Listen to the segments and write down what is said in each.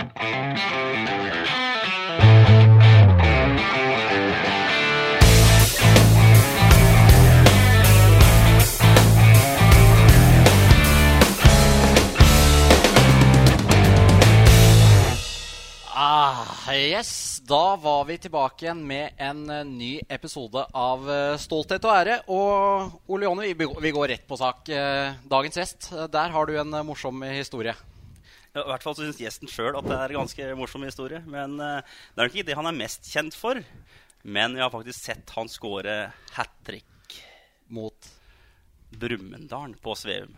Ah, yes, Da var vi tilbake igjen med en eh, ny episode av eh, Stolthet og ære. Og Ole Jonny, vi, går rett på sak. Eh, dagens gjest, der har du en morsom historie. I hvert fall så syns gjesten sjøl at det er en ganske morsom historie. Men uh, det er nok ikke det han er mest kjent for. Men jeg har faktisk sett han skåre hat trick Mot Brumunddal på Sveum.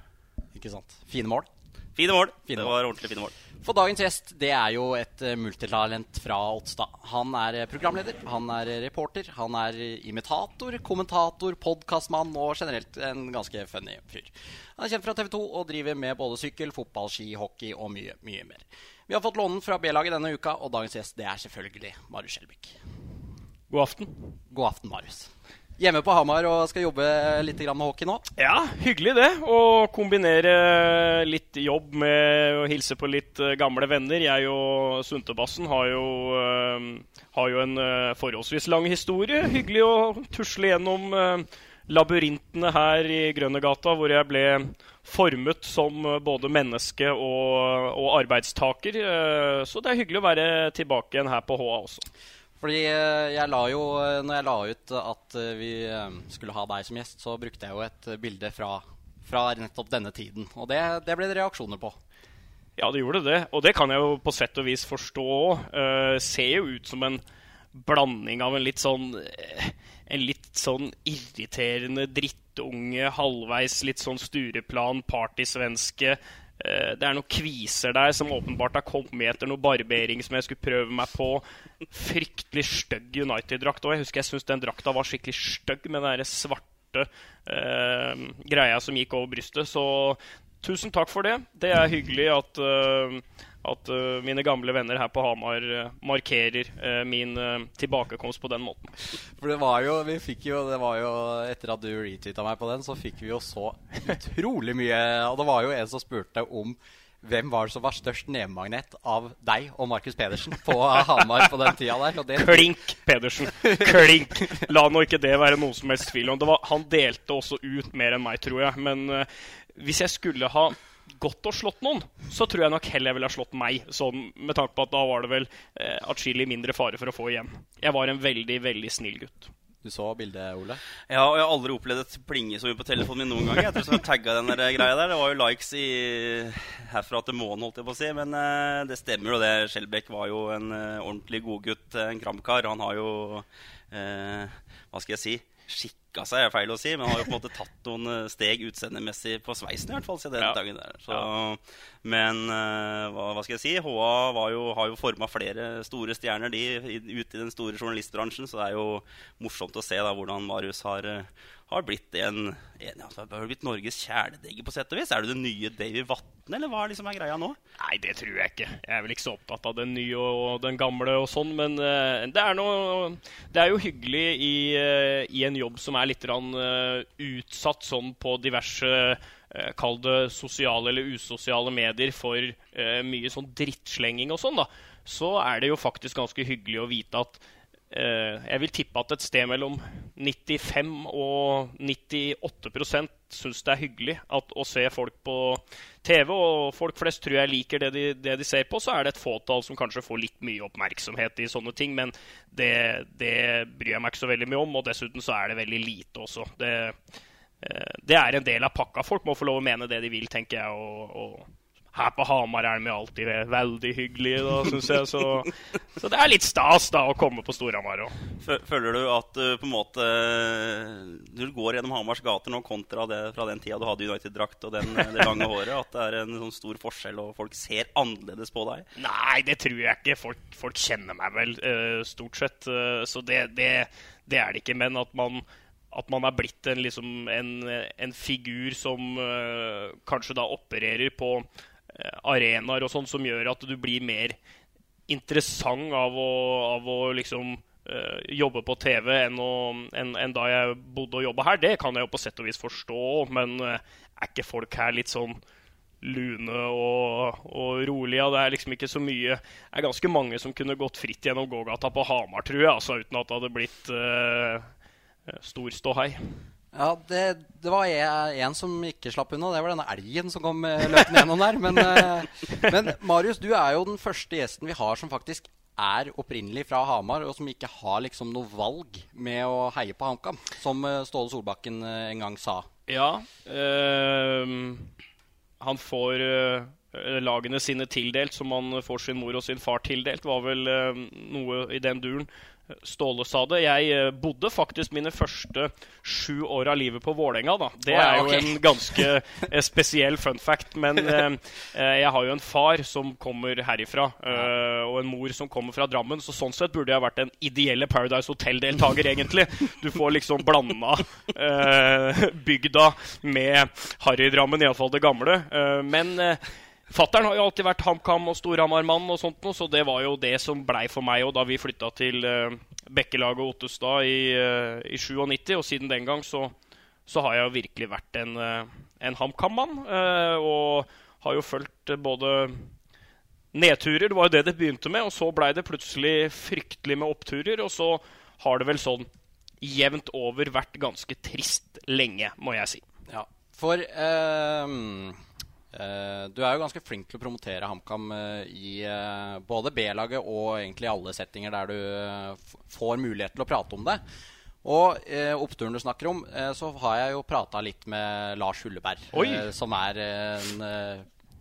Ikke sant? Fine mål. Fine mål. Fine det mål. var ordentlig fine mål. For dagens gjest det er jo et eh, multitalent fra Ottstad. Han er eh, programleder, han er eh, reporter, han er imitator, kommentator, podkastmann og generelt en ganske funny fyr. Han er kjent fra TV 2 og driver med både sykkel, fotball, ski, hockey og mye, mye mer. Vi har fått lånen fra B-laget denne uka, og dagens gjest det er selvfølgelig Marius Skjelbæk. God aften. God aften, Marius. Hjemme på Hamar og skal jobbe litt med hockey nå. Ja, hyggelig det. Å kombinere litt jobb med å hilse på litt eh, gamle venner. Jeg og Suntebassen har jo, eh, har jo en eh, forholdsvis lang historie. Hyggelig å tusle gjennom labyrintene her i Grønnegata, hvor jeg ble formet som både menneske og, og arbeidstaker. Så det er hyggelig å være tilbake igjen her på HA også. Fordi eh, jeg la jo, eh, når jeg la ut at eh, vi eh, skulle ha deg som gjest, så brukte jeg jo et bilde fra, fra nettopp denne tiden. Og det, det ble det reaksjoner på. Ja, det gjorde det. Og det kan jeg jo på sett og vis forstå òg. ser jo ut som en blanding av en litt sånn En litt sånn irriterende drittunge, halvveis litt sånn Stureplan, partysvenske. Eh, det er noen kviser der som åpenbart har kommet etter noe barbering som jeg skulle prøve meg på. Fryktelig stygg United-drakt òg. Jeg husker jeg syntes den drakta var skikkelig stygg med den svarte eh, greia som gikk over brystet. Så tusen takk for det. Det er hyggelig at, eh, at uh, mine gamle venner her på Hamar uh, markerer uh, min tilbakekomst på den måten. For det var jo, vi fikk jo, det var jo Etter at du retweeta meg på den, så fikk vi jo så utrolig mye Og det var jo en som spurte om hvem var det som var størst nevemagnet av deg og Markus Pedersen på Hamar på den tida der. Det, Klink, Pedersen. Klink. La nå ikke det være noe som helst tvil om. Det var, han delte også ut mer enn meg, tror jeg. Men hvis jeg skulle ha gått og slått noen, så tror jeg nok heller jeg ville ha slått meg. Sånn, med tanke på at da var det vel eh, atskillig mindre fare for å få igjen. Jeg var en veldig, veldig snill gutt. Du så bildet, Ole? Ja, og jeg har aldri opplevd et plinge så mye på telefonen min noen gang. Jeg tror jeg tagga den der greia der. Det var jo likes i, herfra til månen, holdt jeg på å si. Men eh, det stemmer jo, det. Skjelbæk var jo en eh, ordentlig godgutt, en kramkar. Han har jo eh, Hva skal jeg si? Skikka seg, er feil å si, men har jo på en måte tatt noen eh, steg utseendemessig på sveisen, i hvert fall, siden den Ja. dagen der. Så, Men eh, hva, hva skal jeg si? HA var jo, har jo forma flere store stjerner de, i, ute i den store journalistbransjen, så det er jo morsomt å se da, hvordan Marius har, eh, har blitt en, en altså, har blitt Norges kjæledegge, på sett og vis. Er du den nye Davy Vatne, eller hva liksom er greia nå? Nei, det tror jeg ikke. Jeg er vel ikke så opptatt av den nye og den gamle og sånn, men uh, det er noe Det er jo hyggelig i, uh, i en jobb som er litt rann, uh, utsatt sånn på diverse eh, Kall det sosiale eller usosiale medier for eh, mye sånn drittslenging og sånn, da. Så er det jo faktisk ganske hyggelig å vite at Eh, jeg vil tippe at et sted mellom 95 og 98% syns det er hyggelig at, å se folk på TV. Og folk flest tror jeg liker det de, det de ser på. Så er det et fåtall som kanskje får litt mye oppmerksomhet i sånne ting. Men det, det bryr jeg meg ikke så veldig mye om. Og dessuten så er det veldig lite også. Det, eh, det er en del av pakka. Folk må få lov å mene det de vil, tenker jeg. og, og her på Hamar er de alltid veldig hyggelige, da, syns jeg. Så, så det er litt stas da å komme på Storhamar òg. Føler du at du på en måte Du går gjennom Hamars gater nå kontra det fra den tida du hadde United-drakt og den, det lange håret, at det er en sånn stor forskjell, og folk ser annerledes på deg? Nei, det tror jeg ikke. Folk, folk kjenner meg vel, eh, stort sett. eh, så det, det, det er det ikke. Men at man, at man er blitt en, liksom, en, en figur som eh, kanskje da opererer på eh, arenaer og sånn, som gjør at du blir mer interessant av å, av å liksom uh, jobbe på TV enn, å, enn, enn da jeg bodde og jobba her. Det kan jeg jo på sett og vis forstå, men uh, er ikke folk her litt sånn lune og, og rolige. Det er liksom ikke så mye Det er ganske mange som kunne gått fritt gjennom gågata på Hamar, tror jeg, altså, uten at det hadde blitt uh, stor ståhei. Ja, det, det, var en som ikke slapp unna. Det var denne elgen som kom løpende gjennom der. Men, men Marius, du er jo den første gjesten vi har som faktisk er opprinnelig fra Hamar, og som ikke har liksom noe valg med å heie på HamKam, som Ståle Solbakken en gang sa. Ja. Øh, han får øh, lagene sine tildelt som han får sin mor og sin far tildelt. Var vel øh, noe i den duren. Ståle sa det. Jeg eh, bodde faktisk mine første sju år av livet på Vålerenga. Da. Det er jo en ganske eh, spesiell fun fact. Men eh, jeg har jo en far som kommer herifra, og en mor som kommer fra Drammen. Så sånn sett burde jeg vært en ideelle Paradise Hotel-deltaker, egentlig. Du får liksom blanda bygda med Harry-Drammen, iallfall det gamle. men Fattern har jo alltid vært HamKam og Storhamar-mann, og sånt så det var jo det som blei for meg og da vi flytta til uh, Bekkelaget og Ottestad i, uh, i 97. Og siden den gang så, så har jeg jo virkelig vært en, uh, en HamKam-mann. Uh, og har jo fulgt både nedturer, det var jo det det begynte med, og så blei det plutselig fryktelig med oppturer. Og så har det vel sånn jevnt over vært ganske trist lenge, må jeg si. Ja, for Uh, du er jo ganske flink til å promotere HamKam uh, i uh, både B-laget og egentlig i alle settinger der du får mulighet til å prate om det. Og oppturen du snakker om, så har jeg jo prata litt med Lars Hulleberg, som er en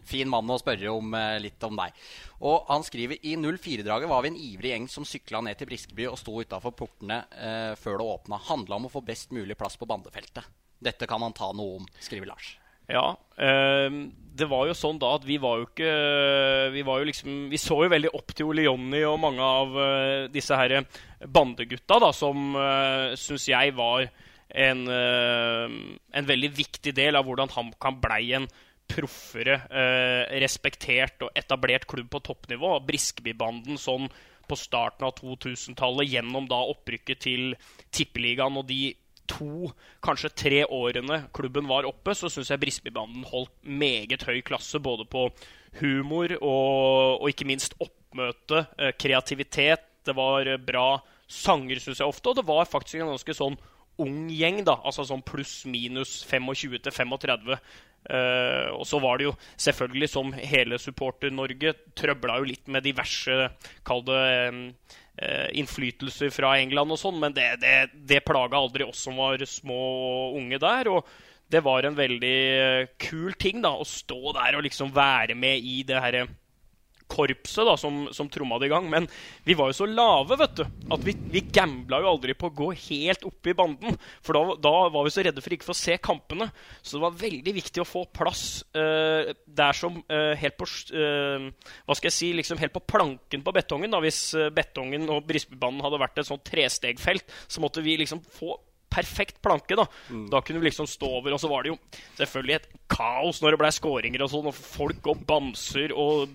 fin mann å spørre om litt om deg. Og han skriver i 04-draget var vi en ivrig gjeng som sykla ned til Briskeby og sto utafor portene før det åpna. Handla om å få best mulig plass på bandefeltet. Dette kan han ta noe om, skriver Lars. Ja. Eh, det var jo sånn da at vi var jo ikke Vi, jo liksom, vi så jo veldig opp til Ole Jonny og mange av uh, disse her bandegutta, da, som uh, syns jeg var en, uh, en, veldig viktig del av hvordan han kan blei en proffere, respektert og etablert klubb på toppnivå. Briskebybanden sånn på starten av 2000-tallet gjennom da opprykket til Tippeligaen og de to, kanskje tre årene klubben var oppe, så syns jeg Briskebybanden holdt meget høy klasse både på humor og, og ikke minst oppmøte, eh, kreativitet. Det var eh, bra sanger, syns jeg ofte, og det var faktisk en ganske sånn ung gjeng, da, altså sånn pluss-minus 25 til 35. Uh, og så var det jo selvfølgelig, som hele Supporter-Norge, trøbla jo litt med diverse, kall det uh, innflytelser fra England og sånn, men det, det, det plaga aldri oss som var små og unge der. og det var en veldig kul ting da, å stå der og liksom være med i det herre korpset da, som, som tromma det i gang. Men vi var jo så lave vet du, at vi, vi gambla jo aldri på å gå helt opp i banden. For da, da, var vi så redde for ikke å få se kampene. Så det var veldig viktig å få plass uh, der som uh, helt på uh, Hva skal jeg si, liksom helt på planken på betongen. da, Hvis betongen og Briskebybanden hadde vært et sånt trestegfelt, så måtte vi liksom få perfekt planke. Da mm. Da kunne vi liksom stå over. Og så var det jo selvfølgelig et kaos når det ble skåringer og sånn, og folk og bamser og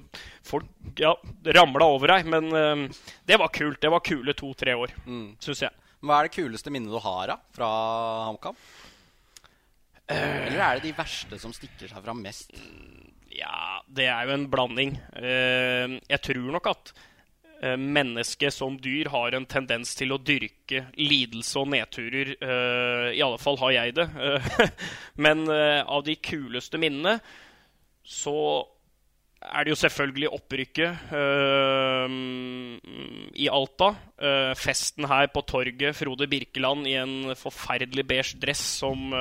Folk ja, ramla over deg. Men uh, det var kult. Det var kule to-tre år, mm. syns jeg. Hva er det kuleste minnet du har da, fra HamKam? Uh, Eller er det de verste som stikker seg fram mest? Ja, det er jo en blanding. Uh, jeg tror nok at mennesket som dyr har en tendens til å dyrke lidelse og nedturer. Uh, I alle fall har jeg det. Uh, men av de kuleste minnene så er det jo selvfølgelig opprykket i Alta. festen her på torget, Frode Birkeland i en forferdelig beige dress som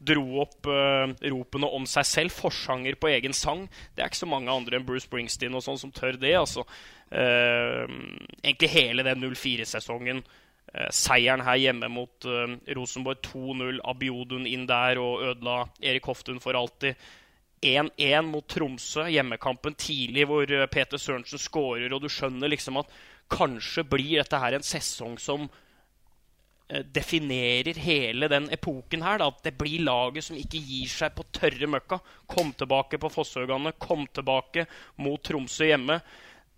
dro opp ropene om seg selv. Forsanger på egen sang. Det er ikke så mange andre enn Bruce Springsteen og sånn som tør det. altså. Uh, egentlig hele den 04-sesongen. Uh, eh, seieren her hjemme mot uh, Rosenborg 2-0. Abiodun inn der og ødela Erik Hoftun for alltid. 1-1 mot Tromsø, hjemmekampen tidlig hvor Peter Sørensen skårer, og du skjønner liksom at kanskje blir dette her en sesong som definerer hele den epoken her. Da. At det blir laget som ikke gir seg på tørre møkka. Kom tilbake på Fosshaugane, kom tilbake mot Tromsø hjemme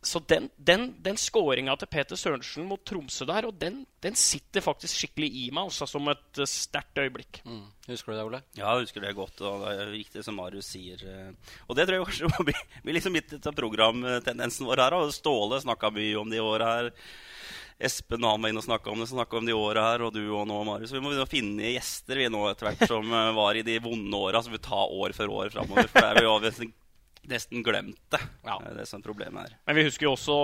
så den, den, den skåringa til Peter Sørensen mot Tromsø der, og den, den sitter faktisk skikkelig i meg også, som et uh, sterkt øyeblikk. Mm. Husker du det, Ole? Ja, jeg husker det godt. og Det er riktig som Marius sier. eh. Og det tror jeg kanskje må bli, bli liksom litt av programtendensen vår her. Og Ståle snakka mye om det i året her. Espen han var inne og snakka om det, snakka om de åra her, og du og nå, Marius. Vi må begynne å finne gjester vi nå etter hvert som eh, var i de vonde åra, som vi tar år for år framover. For det er jo nesten, glemt det. Ja. Det er det som er problemet her. Men vi husker jo også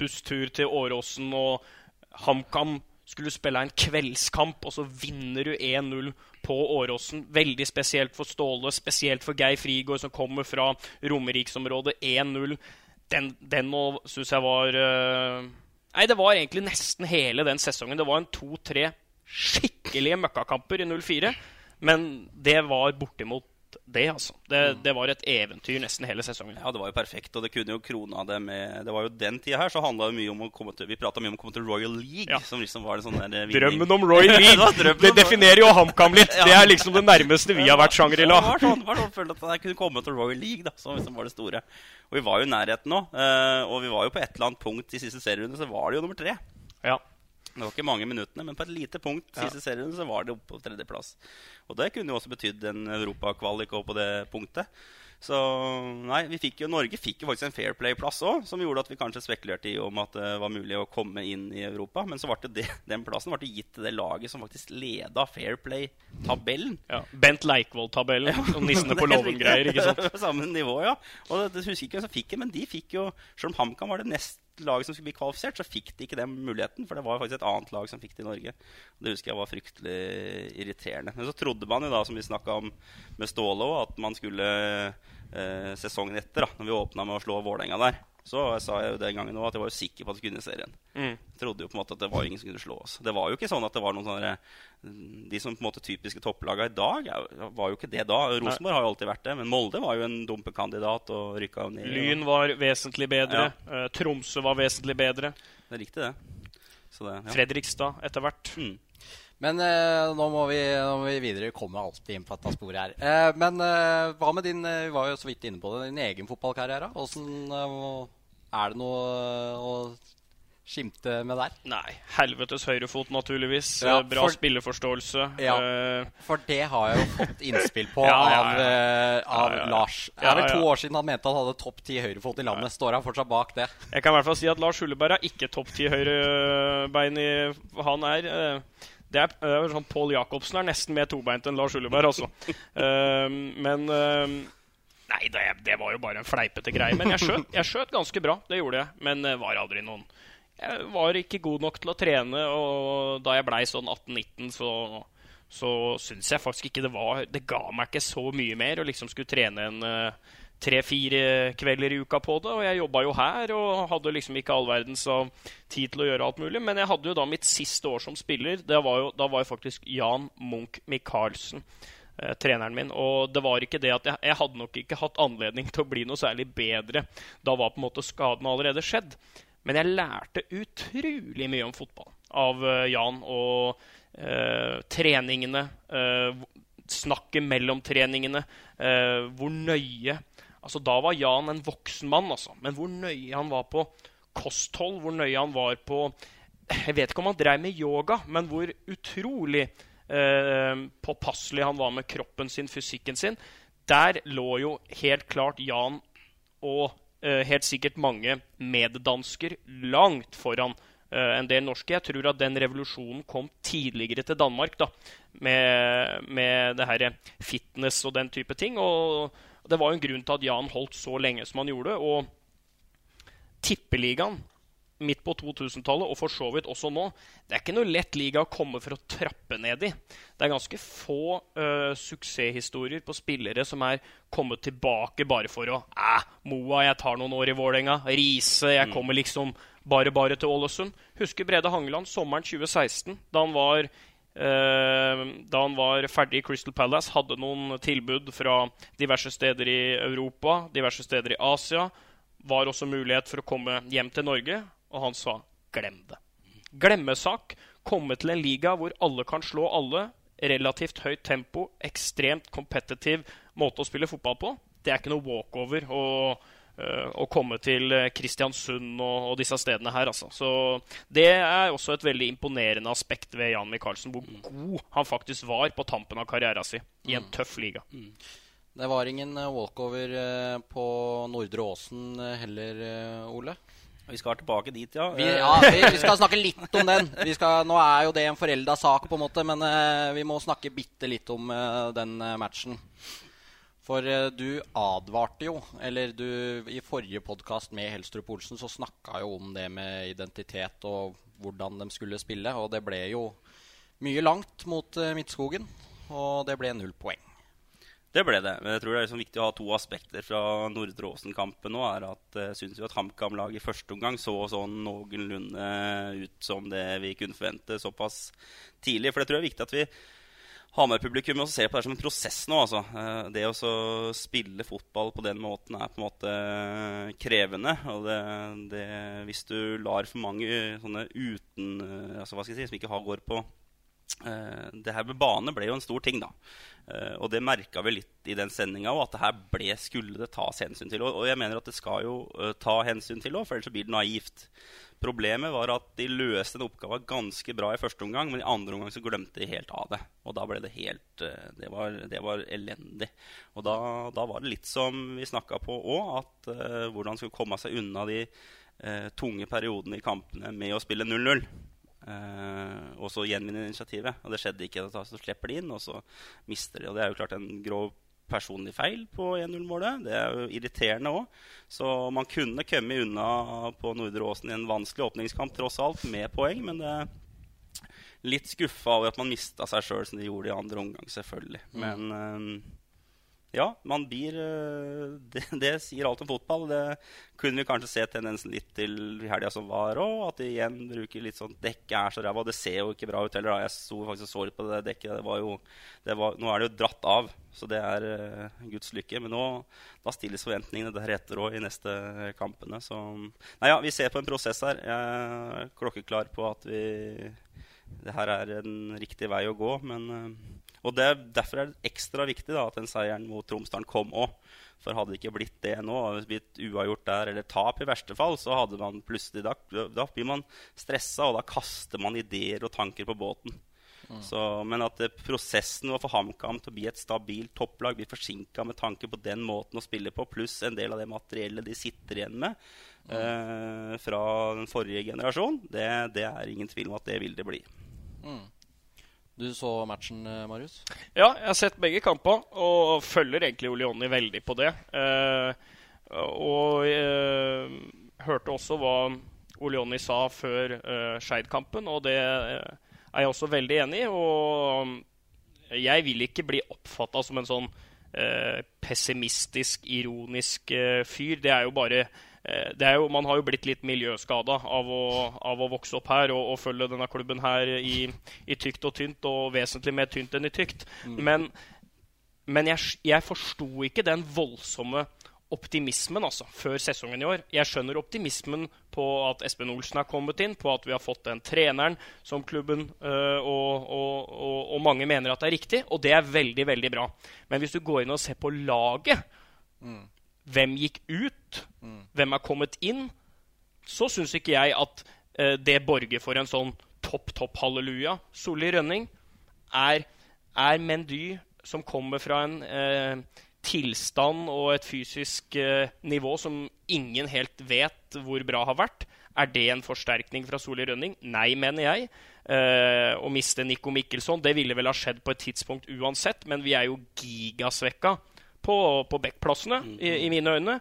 busstur til Åråsen, og HamKam skulle spille en kveldskamp, og så vinner du 1-0 på Åråsen. Veldig spesielt for Ståle, spesielt for Geir Frigård, som kommer fra Romeriksområdet. 1-0. Den, den nå syns jeg var uh... Nei, det var egentlig nesten hele den sesongen. Det var en to-tre skikkelige møkkakamper i 0-4. Men det var bortimot det, altså. Det, det var et eventyr nesten hele sesongen. Ja, det var jo perfekt, og det kunne jo krona det med Det var jo den tida her så handla det mye om å komme til Vi prata mye om å komme til Royal League, Ja. som liksom var en sånn der vinning. Drømmen om Royal League! det, drømmen det definerer jo HamKam litt. Det er liksom det nærmeste vi har vært Ja, det Shangri-La. var sånn, var sånn følte at jeg kunne komme til Royal League, da, som liksom var det store. Og vi var jo i nærheten nå. eh, og vi var jo på et eller annet punkt i siste serierunde, så var det jo nummer tre. Ja. Det var ikke mange minuttene, men på et lite punkt siste serien så var det oppe på tredjeplass. Og det kunne jo også betydd en europakvalik på det punktet. Så nei, vi fikk jo, Norge fikk jo faktisk en Fair Play-plass òg, som gjorde at vi kanskje spekulerte i om at det var mulig å komme inn i Europa. Men så ble det, den plassen ble det gitt til det laget som faktisk leda Fair Play-tabellen. ja. Bent Leikvoll-tabellen. og Nissene på er låven-greier. ikke sant? Samme nivå, ja. Og det, det husker ikke hvem som fikk det, men de fikk jo Selv om HamKam var det nest laget som skulle bli kvalifisert, så fikk de ikke den muligheten. For det var faktisk et annet lag som fikk det i Norge. Det husker jeg var fryktelig irriterende. Men så trodde man jo da, som vi snakka om med Ståle òg, at man skulle eh, sesongen etter, da når vi åpna med å slå Vålerenga der, så sa jeg jo den gangen også at jeg var jo sikker på at vi kunne serien. Mm. Trodde jo på en måte at det var ingen som kunne slå oss. Det var jo ikke sånn at det var noen sånne De som på en måte typiske topplagene i dag, var jo ikke det da. Rosenborg har jo alltid vært det, men Molde var jo en dumpekandidat og rykka ned. Lyn var vesentlig bedre. Ja. Tromsø var vesentlig bedre. Det er riktig, det. Så det ja. Fredrikstad etter hvert. Mm. Men eh, nå, må vi, nå må vi videre. Vi kommer alltid inn på dette sporet her. Eh, men eh, hva med din eh, Vi var jo så vidt inne på det. Din egen fotballkarriere. Åssen eh, Er det noe eh, å skimte med der? Nei, helvetes høyrefot, naturligvis. Ja, Bra for- spilleforståelse. Ja. For det har jeg jo fått innspill på Ja, av, av. Lars. Det er vel to år siden han mente han hadde topp ti høyrefot i landet. Står han fortsatt bak det? Jeg kan i hvert fall si at Lars Hulleberg er ikke topp ti høyrebein i Han er det er, det er sånn Pål Jacobsen er nesten mer tobeint enn Lars Ulleberg, altså. Eh, men eh, Nei, det, det var jo bare en fleipete greie. Men jeg skjøt, jeg skjøt ganske bra, det gjorde jeg. Men det var aldri noen Jeg var ikke god nok til å trene, og da jeg blei sånn 18-19, så så syns jeg faktisk ikke det var Det ga meg ikke så mye mer å liksom skulle trene en eh, tre-fire kvelder i uka på det. Og jeg jobba jo her og hadde liksom ikke all verdens tid til å gjøre alt mulig. Men jeg hadde jo da mitt siste år som spiller. Det var jo, da var jo faktisk Jan Munch Michaelsen eh, treneren min. Og det var ikke det at jeg, jeg hadde nok ikke hatt anledning til å bli noe særlig bedre. Da var på en måte skaden allerede skjedd. Men jeg lærte utrolig mye om fotball av eh, Jan og eh, treningene. eh, snakket mellom treningene. eh, hvor nøye Altså, da var Jan en voksen mann, altså. Men hvor nøye han var på kosthold, hvor nøye han var på Jeg vet ikke om han dreiv med yoga, men hvor utrolig eh, påpasselig han var med kroppen sin, fysikken sin. Der lå jo helt klart Jan og eh, helt sikkert mange meddansker langt foran eh, en del norske. Jeg tror at den revolusjonen kom tidligere til Danmark da, med, med det her fitness og den type ting. Og det var jo en grunn til at Jan holdt så lenge som han gjorde. Og tippeligaen midt på 2000-tallet, og for så vidt også nå, det er ikke noe lett liga å komme for å trappe ned i. Det er ganske få uh, suksesshistorier på spillere som er kommet tilbake bare for å Æ, Moa, jeg tar noen år i Vålerenga. Riise, jeg kommer liksom bare bare til Ålesund. Husker Brede Hangeland sommeren 2016, da han var da han var ferdig i Crystal Palace, hadde noen tilbud fra diverse steder i Europa, diverse steder i Asia. Var også mulighet for å komme hjem til Norge, og han sa 'glem det'. Glemmesak. Komme til en liga hvor alle kan slå alle. Relativt høyt tempo, ekstremt kompetitiv måte å spille fotball på. Det er ikke noe walkover eh, å komme til eh, Kristiansund og, og, disse stedene her. Altså. Så det er også et veldig imponerende aspekt ved Jan Michaelsen, hvor god han faktisk var på tampen av karrieren sin i en mm. tøff liga. Mm. Det var ingen walkover på Nordre Åsen heller, Ole? Vi skal tilbake dit, ja. Vi, ja, vi, vi skal snakke litt om den. Skal, nå er jo det en forelda sak, på en måte, men uh, vi må snakke bitte litt om uh, den matchen. For du advarte jo, eller du I forrige podkast med Helstrup Olsen så snakka jo om det med identitet og hvordan de skulle spille. Og det ble jo mye langt mot Midtskogen, og det ble null poeng. Det ble det. Men jeg tror det er liksom viktig å ha to aspekter fra Nordre Åsen-kampen nå. er at Jeg syns jo at HamKam-laget i første omgang så sånn noenlunde ut som det vi kunne forvente såpass tidlig. For det tror jeg er viktig at vi Hamar-publikum også ser på det som en prosess nå. Altså. Eh, det å spille fotball på den måten er på en måte krevende. Og det, det, hvis du lar for mange sånne uten altså hva skal jeg si, som ikke har går på eh, Det her med bane ble jo en stor ting, da. Eh, og det merka vi litt i den sendinga at det her ble, skulle det tas hensyn til. Og, jeg mener at det skal jo ta hensyn til òg, for ellers blir det naivt. Problemet var at de løste en oppgave ganske bra i første omgang, men i andre omgang så glemte de helt av det. Og da ble det helt eh, Det var, det var elendig. Og da, da, var det litt som vi snakka på òg, at uh, hvordan skulle komme seg unna de uh, tunge periodene i kampene med å spille 0-0. Uh, og så gjenvinne initiativet. Og det skjedde ikke. Så slipper de inn, og så mister de. Og det er jo klart en grov personlig feil på 1-0-målet. Det er jo irriterende òg. Så man kunne kommet unna på Nordre Åsen i en vanskelig åpningskamp tross alt, med poeng. Men det er litt skuffa over at man mista seg sjøl som de gjorde i andre omgang, selvfølgelig. Mm. Men um, ja, man blir eh, det, det, sier alt om fotball. Det kunne vi kanskje se tendensen litt til i helga som var òg. At de igjen bruker litt sånn Dekket er så ræva. Det ser jo ikke bra ut heller. Jeg så faktisk så litt på det dekket. Det var jo, det var, nå er det jo dratt av, så det er uh, Guds lykke. Men nå da stilles forventningene deretter òg i neste kampene. Så Nei ja, vi ser på en prosess her. Jeg er klokkeklar på at vi det her er en riktig vei å gå. Men uh, og det, Derfor er det ekstra viktig da, at den seieren mot Tromsdalen kom òg. For hadde det ikke blitt det nå, blitt uavgjort der eller tap i verste fall, så hadde man plutselig da, da blir man stressa, og da kaster man ideer og tanker på båten. Mm. Så, men at det, prosessen for HamKam til å bli et stabilt topplag blir forsinka med tanke på den måten å spille på, pluss en del av det materiellet de sitter igjen med mm. eh, fra den forrige generasjon, det, det, er ingen tvil om at det vil det bli. Mm. Du så matchen, eh, Marius? Ja, jeg har sett begge kamper og følger egentlig Olioni veldig på det. Eh, og eh, hørte også hva Olioni sa før eh, Skeid-kampen, og det eh, er jeg også veldig enig i. Og jeg vil ikke bli oppfatta som en sånn eh, pessimistisk, ironisk fyr. Det er jo bare Eh, jo, man har jo blitt litt miljøskada av, av, å vokse opp her og, og følge denne klubben her i, i, tykt og tynt, og vesentlig mer tynt enn i tykt. Mm. Men, men, jeg, jeg forsto ikke den voldsomme optimismen altså, før sesongen i år. Jeg skjønner optimismen på at Espen Olsen har kommet inn, på at vi har fått den treneren som klubben øh, og, og, og, og, mange mener at det er riktig, og det er veldig, veldig bra. Men hvis du går inn og ser på laget mm hvem gikk ut, mm. hvem er kommet inn, så syns ikke jeg at eh, det borger for en sånn topp, topp halleluja. Solli Rønning er, er Mendy som kommer fra en eh, tilstand og et fysisk eh, nivå som ingen helt vet hvor bra har vært. Er det en forsterkning fra Solli Rønning? Nei, mener jeg. Eh, å miste Nico Mikkelsson det ville vel ha skjedd på et tidspunkt uansett, men vi er jo gigasvekka på, på backplassene, i, i, mine øyne.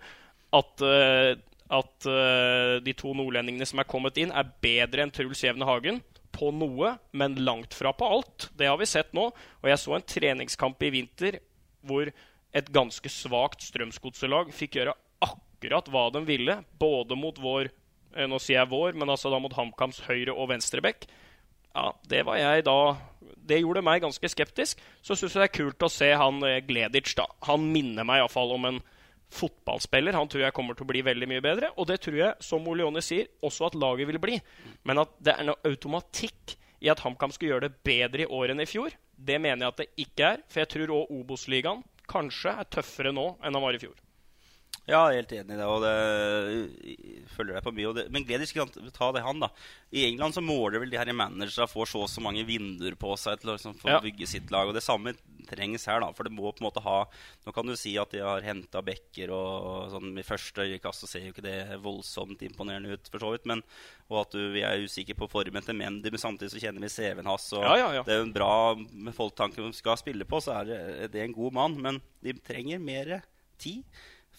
At, uh, at uh, de to nordlendingene som er kommet inn, er bedre enn Truls Jevne Hagen på noe, men langt fra på alt. Det har vi sett nå. Og jeg så en treningskamp i vinter hvor et ganske svakt Strømsgodselag fikk gjøre akkurat hva de ville, både mot vår eh, Nå sier jeg vår, men altså da mot HamKams høyre- og venstrebekk. Ja, det var jeg da Det gjorde meg ganske skeptisk. Så syns jeg det er kult å se han eh, Gleditsch, da. Han minner meg iallfall om en fotballspiller. Han tror jeg kommer til å bli veldig mye bedre. Og det tror jeg, som Oleone sier, også at laget vil bli. Men at det er noe automatikk i at HamKam skal gjøre det bedre i år enn i fjor, det mener jeg at det ikke er. For jeg tror òg Obos-ligaen kanskje er tøffere nå enn han var i fjor. Ja, jeg er helt enig i det. og det følger deg på mye. Det, men Gledis, sant, ta det han, da. I England så måler vel de her managerne får så og så mange vinduer på seg til å liksom, få Ja. bygge sitt lag. Og det samme trengs her, da. For det må på en måte ha Nå kan du si at de har henta bekker og sånn i første øyekast så ser jo ikke det voldsomt imponerende ut, for så vidt. Men, og at du, vi er usikre på formen til Mendy, men samtidig så kjenner vi CV-en hans. Og ja, ja. det er jo en bra med folk tanken de skal spille på, så er det, det er en god mann. Men de trenger mer tid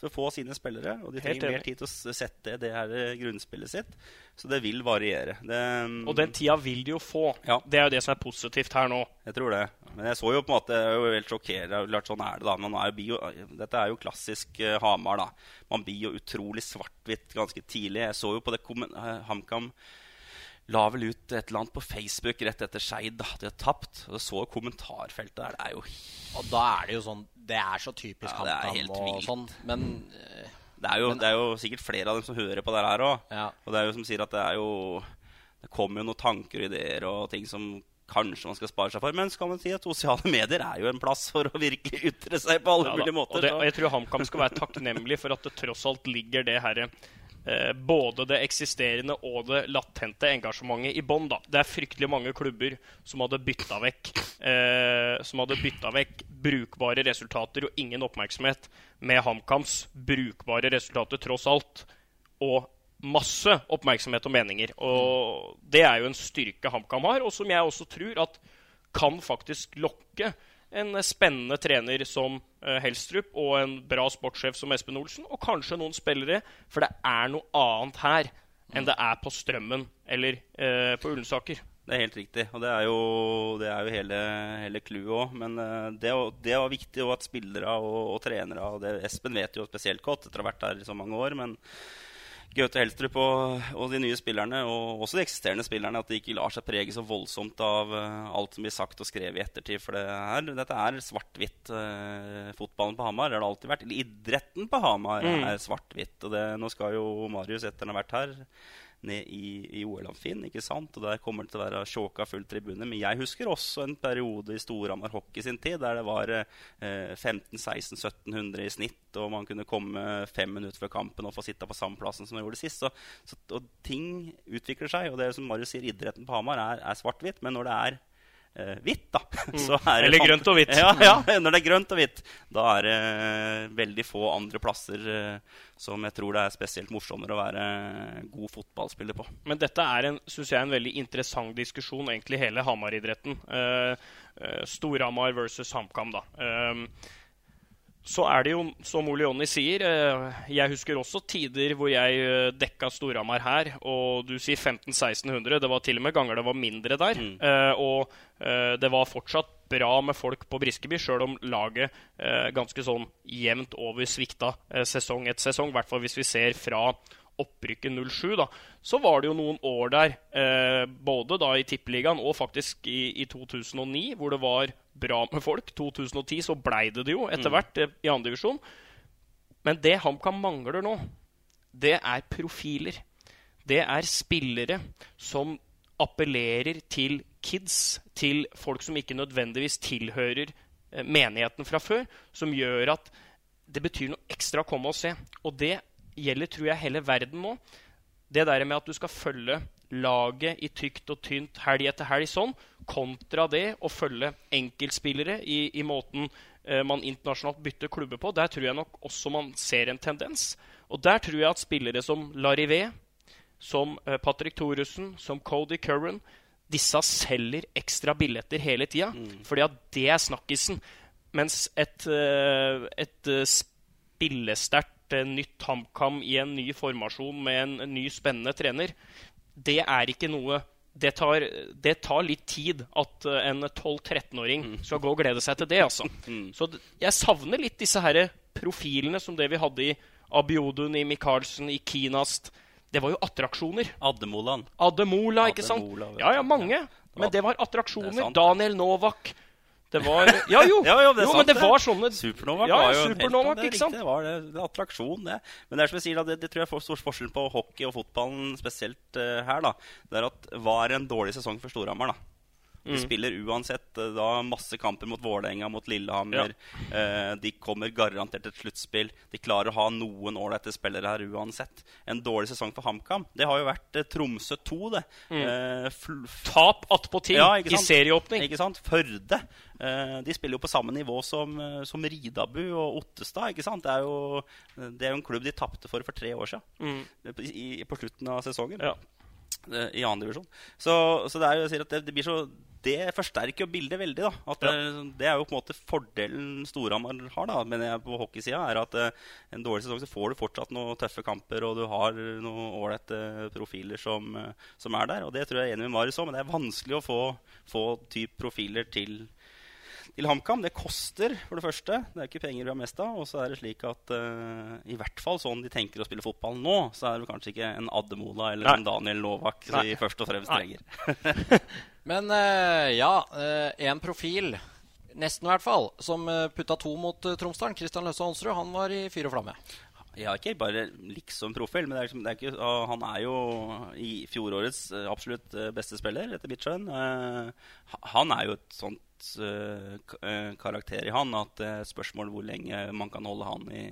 for å få sine spillere. Og de trenger mer tid til å sette det her eh, grunnspillet sitt. Så det vil variere. Det, Og den tida vil de jo få. Ja. Det er jo det som er positivt her nå. jeg tror det. Men jeg så jo på en måte jeg er jo helt sjokkert. Sånn er det, da. Man er jo, dette er jo klassisk uh, Hamar, da. Man blir jo utrolig svart-hvitt ganske tidlig. Jeg så jo på det eh, HamKam la vel ut et eller annet på Facebook rett etter Skeid. De har tapt. Og så kommentarfeltet der. Det er jo Og da er det jo sånn Det er så typisk Ja, HamKam og sånn. Men Det er, jo, det er jo sikkert flere av dem som hører på det her òg. Ja. Og det er jo som sier at det er jo Det kommer jo noen tanker og ideer og ting som kanskje man skal spare seg for. Men skal man si at sosiale medier er jo en plass for å virkelig ytre seg på alle Ja, mulige måter. og, det, og jeg tror HamKam skal være takknemlig for at det tross alt ligger det herre eh, både det eksisterende og det latente engasjementet i bånn. Det er fryktelig mange klubber som hadde bytta vekk eh, vekk brukbare resultater og ingen oppmerksomhet med HamKams brukbare resultater, tross alt. Og masse oppmerksomhet og meninger. Og det er jo en styrke HamKam har, og som jeg også tror at kan faktisk lokke en spennende trener som eh, Helstrup og en bra sportssjef som Espen Olsen, og kanskje noen spillere, for det er noe annet her enn det er på Strømmen eller eh, på Ullensaker. Det er helt riktig. Og det er jo, det er jo hele, hele clouet òg. Men eh, det, det var viktig at spillere og, og trenere og det, Espen vet jo spesielt godt etter å ha vært der i så mange år. Men Gaute Helstrup og, og de nye spillerne, og også de eksisterende spillerne, at de ikke lar seg prege så voldsomt av uh, alt som blir sagt og skrevet i ettertid. For det er, dette er svart-hvitt. Uh, fotballen på Hamar det har det alltid vært. Eller idretten på Hamar er svart-hvitt. Og det, nå skal jo Marius, etter han har vært her, ned i, i OL-amfien, ikke sant? Og der kommer det til å være sjåka full tribune. Men jeg husker også en periode i Storhamar hockey sin tid der det var eh, 1500-1600-1700 i snitt, og man kunne komme fem minutter før kampen og få sitte på samme plassen som man gjorde sist. Så, så, og ting utvikler seg, og det er som Marius sier, idretten på Hamar er, er svart-hvitt. Men når det er hvitt, da så er Eller grønt og hvitt. Ja, ja, når det er grønt og hvitt, da er det veldig få andre plasser eh, som jeg tror det er spesielt morsommere å være god fotballspiller på. Men dette er en, synes jeg, en veldig interessant diskusjon, egentlig hele Hamar-idretten. Eh, eh, Storhamar versus HamKam, da. Eh, så er det jo, som Ole Jonny sier eh, Jeg husker også tider hvor jeg eh, dekka Storhamar her, og du sier 1500-1600. Det var til og med ganger det var mindre der. Mm. og eh, det var fortsatt bra med folk på Briskeby, sjøl om laget ganske sånn jevnt over svikta sesong etter sesong. I hvert fall hvis vi ser fra opprykket 07, da, så var det jo noen år der, eh, både da i Tippeligaen og faktisk i, i 2009, hvor det var bra med folk. 2010 så blei det det jo etter hvert mm. i andredivisjon. Men det HamKam mangler nå, det er profiler. Det er spillere som appellerer til kids, til folk som ikke nødvendigvis tilhører eh, menigheten fra før, som gjør at det betyr noe ekstra å komme og se. Og det gjelder, tror jeg, hele verden nå. Det der med at du skal følge laget i tykt og tynt helg etter helg sånn, kontra det å følge enkeltspillere i, i måten eh, man internasjonalt bytter klubber på, der tror jeg nok også man ser en tendens. Og der tror jeg at spillere som Larivé, som eh, Patrick Thoresen, som Cody Curran Disse selger ekstra billetter hele tida, fordi at det er snakkisen. Mens et, eh, et eh, spillesterkt eh, nytt HamKam i en ny formasjon med en, en ny, spennende trener, det er ikke noe det tar, det tar litt tid at eh, en 12-13-åring skal gå og glede seg til det. altså. Så jeg savner litt disse her profilene som det vi hadde i Abiodun, i Michaelsen, i Kinast. Det var jo attraksjoner. Addemoland. Ademola, ikke sant? Ademola, Ja, ja, mange. Men det var attraksjoner. Det. Daniel Novak. Det var Ja, jo. Ja, jo, det jo men det var sånne Supernova, ja, var jo en helt, det ikke sant? Det var det, det attraksjon, det. Men det er som jeg sier, da, det, det tror jeg får stor forskjell på hockey og fotballen, spesielt uh, her. da. Det er at Var en dårlig sesong for Storhamar, da. De spiller uansett eh, da masse kamper mot Vålerenga, mot Lillehammer. Eh, de kommer garantert et sluttspill. De klarer å ha noen ålreite spillere her uansett. En dårlig sesong for HamKam, det har jo vært eh, Tromsø 2, det. Eh, fl- Tap attpåtil Ja, i serieåpning. Ikke sant? Førde. Eh, de spiller jo på samme nivå som, eh, som Ridabu og Ottestad. ikke sant? Det er jo, det er jo en klubb de tapte for for tre år siden. I, på slutten av sesongen. Ja. eh, I annen divisjon. Så, så det er jo, jeg sier at det, det blir så det forsterker jo bildet veldig. da det, det er jo på en måte fordelen Storhamar har, da mener jeg på hockeysida. Er at eh, en dårlig sesong så får du fortsatt noen tøffe kamper, og du har noen ålreite profiler som, eh, som er der. Og det tror jeg er enig med Marius òg, men det er vanskelig å få, få typ profiler til til HamKam. Det koster, for det første. Det er ikke penger vi har mest av. Og så er det slik at uh, i hvert fall sånn de tenker å spille fotball nå, så er det kanskje ikke en Addemola eller Nei. en Daniel Novak som de først og fremst trenger. Men eh, ja, én profil, nesten i hvert fall, som eh, putta to mot Tromsdalen. Kristian Løse Aansrud, han var i fyr og flamme. Ja, ikke bare liksom profil, men er liksom, er ikke, han er jo i fjorårets eh, absolutt eh, beste spiller, etter mitt skjønn. Eh, han er jo et sånt eh, eh, karakter i han at det er spørsmål hvor lenge man kan holde han i,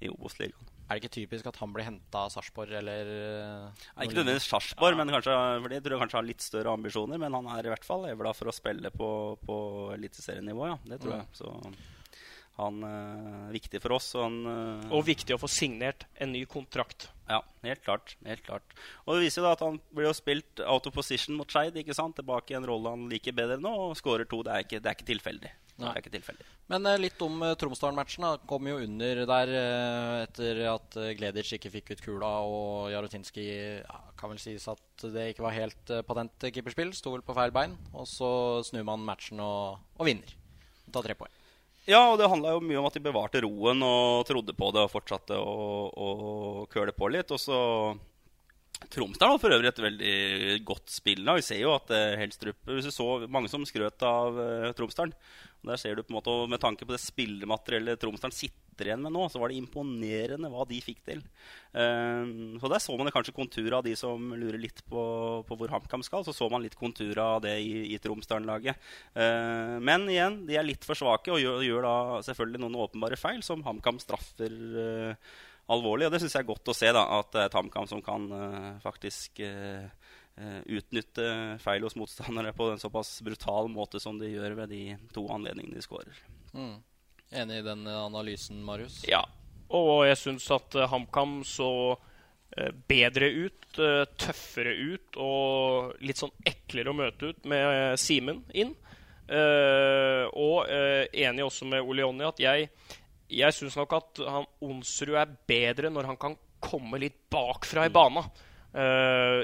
i Obos-ligaen. Er det ikke typisk at han blir henta av Sarpsborg, eller eh, Nei, ikke nødvendigvis Sarpsborg, men kanskje, for de tror jeg kanskje har litt større ambisjoner. Men han er i hvert fall evla for å spille på, på eliteserienivå, ja. Det tror jeg. Så han eh, er viktig for oss. Og han eh, Og viktig å få signert en ny kontrakt. Ja, helt klart. helt klart. Og det viser jo da at han blir jo spilt out of position mot Skeid. Tilbake i en rolle han liker bedre nå, og skårer to. Det er ikke, det er ikke tilfeldig. Det er ikke tilfeldig. Men eh, litt om uh, Tromsdalen-matchen. da. Kom jo under der eh, etter at uh, Gleditsch ikke fikk ut kula, og Jarotinski ja, kan vel sies at det ikke var helt uh, patent keeperspill. Sto vel på feil bein. Og så snur man matchen og, og vinner. Tar tre poeng. Ja, og det handla jo mye om at de bevarte roen og trodde på det og fortsatte å, å køle på litt. Og så Tromsdalen var for øvrig et veldig godt spill. Vi ser jo at eh, Helstrup Hvis du så mange som skrøt av eh, Tromsdalen Der ser du på en måte, Med tanke på det spillemateriellet Tromsdalen sitter igjen med nå, så var det imponerende hva de fikk til. Eh, så Der så man kanskje konturer av de som lurer litt på, på hvor HamKam skal. Så så man litt konturer av det i, i Tromsdalen-laget. Men igjen, de er litt for svake og gjør, gjør da selvfølgelig noen åpenbare feil, som HamKam straffer alvorlig. Og det syns jeg er godt å se, da, at det er et HamKam som kan eh, faktisk eh, eh, utnytte feil hos motstandere på en såpass brutal måte som de gjør ved de to anledningene de skårer. Mm. Enig i den eh, analysen, Marius? Ja. Og jeg syns at eh, HamKam så eh, bedre ut, eh, tøffere ut og litt sånn eklere å møte ut med eh, Simen inn. Eh, og eh, enig også med Ole Jonny at jeg, jeg syns nok at han, Onsrud er bedre når han kan komme litt bakfra i bana. Uh,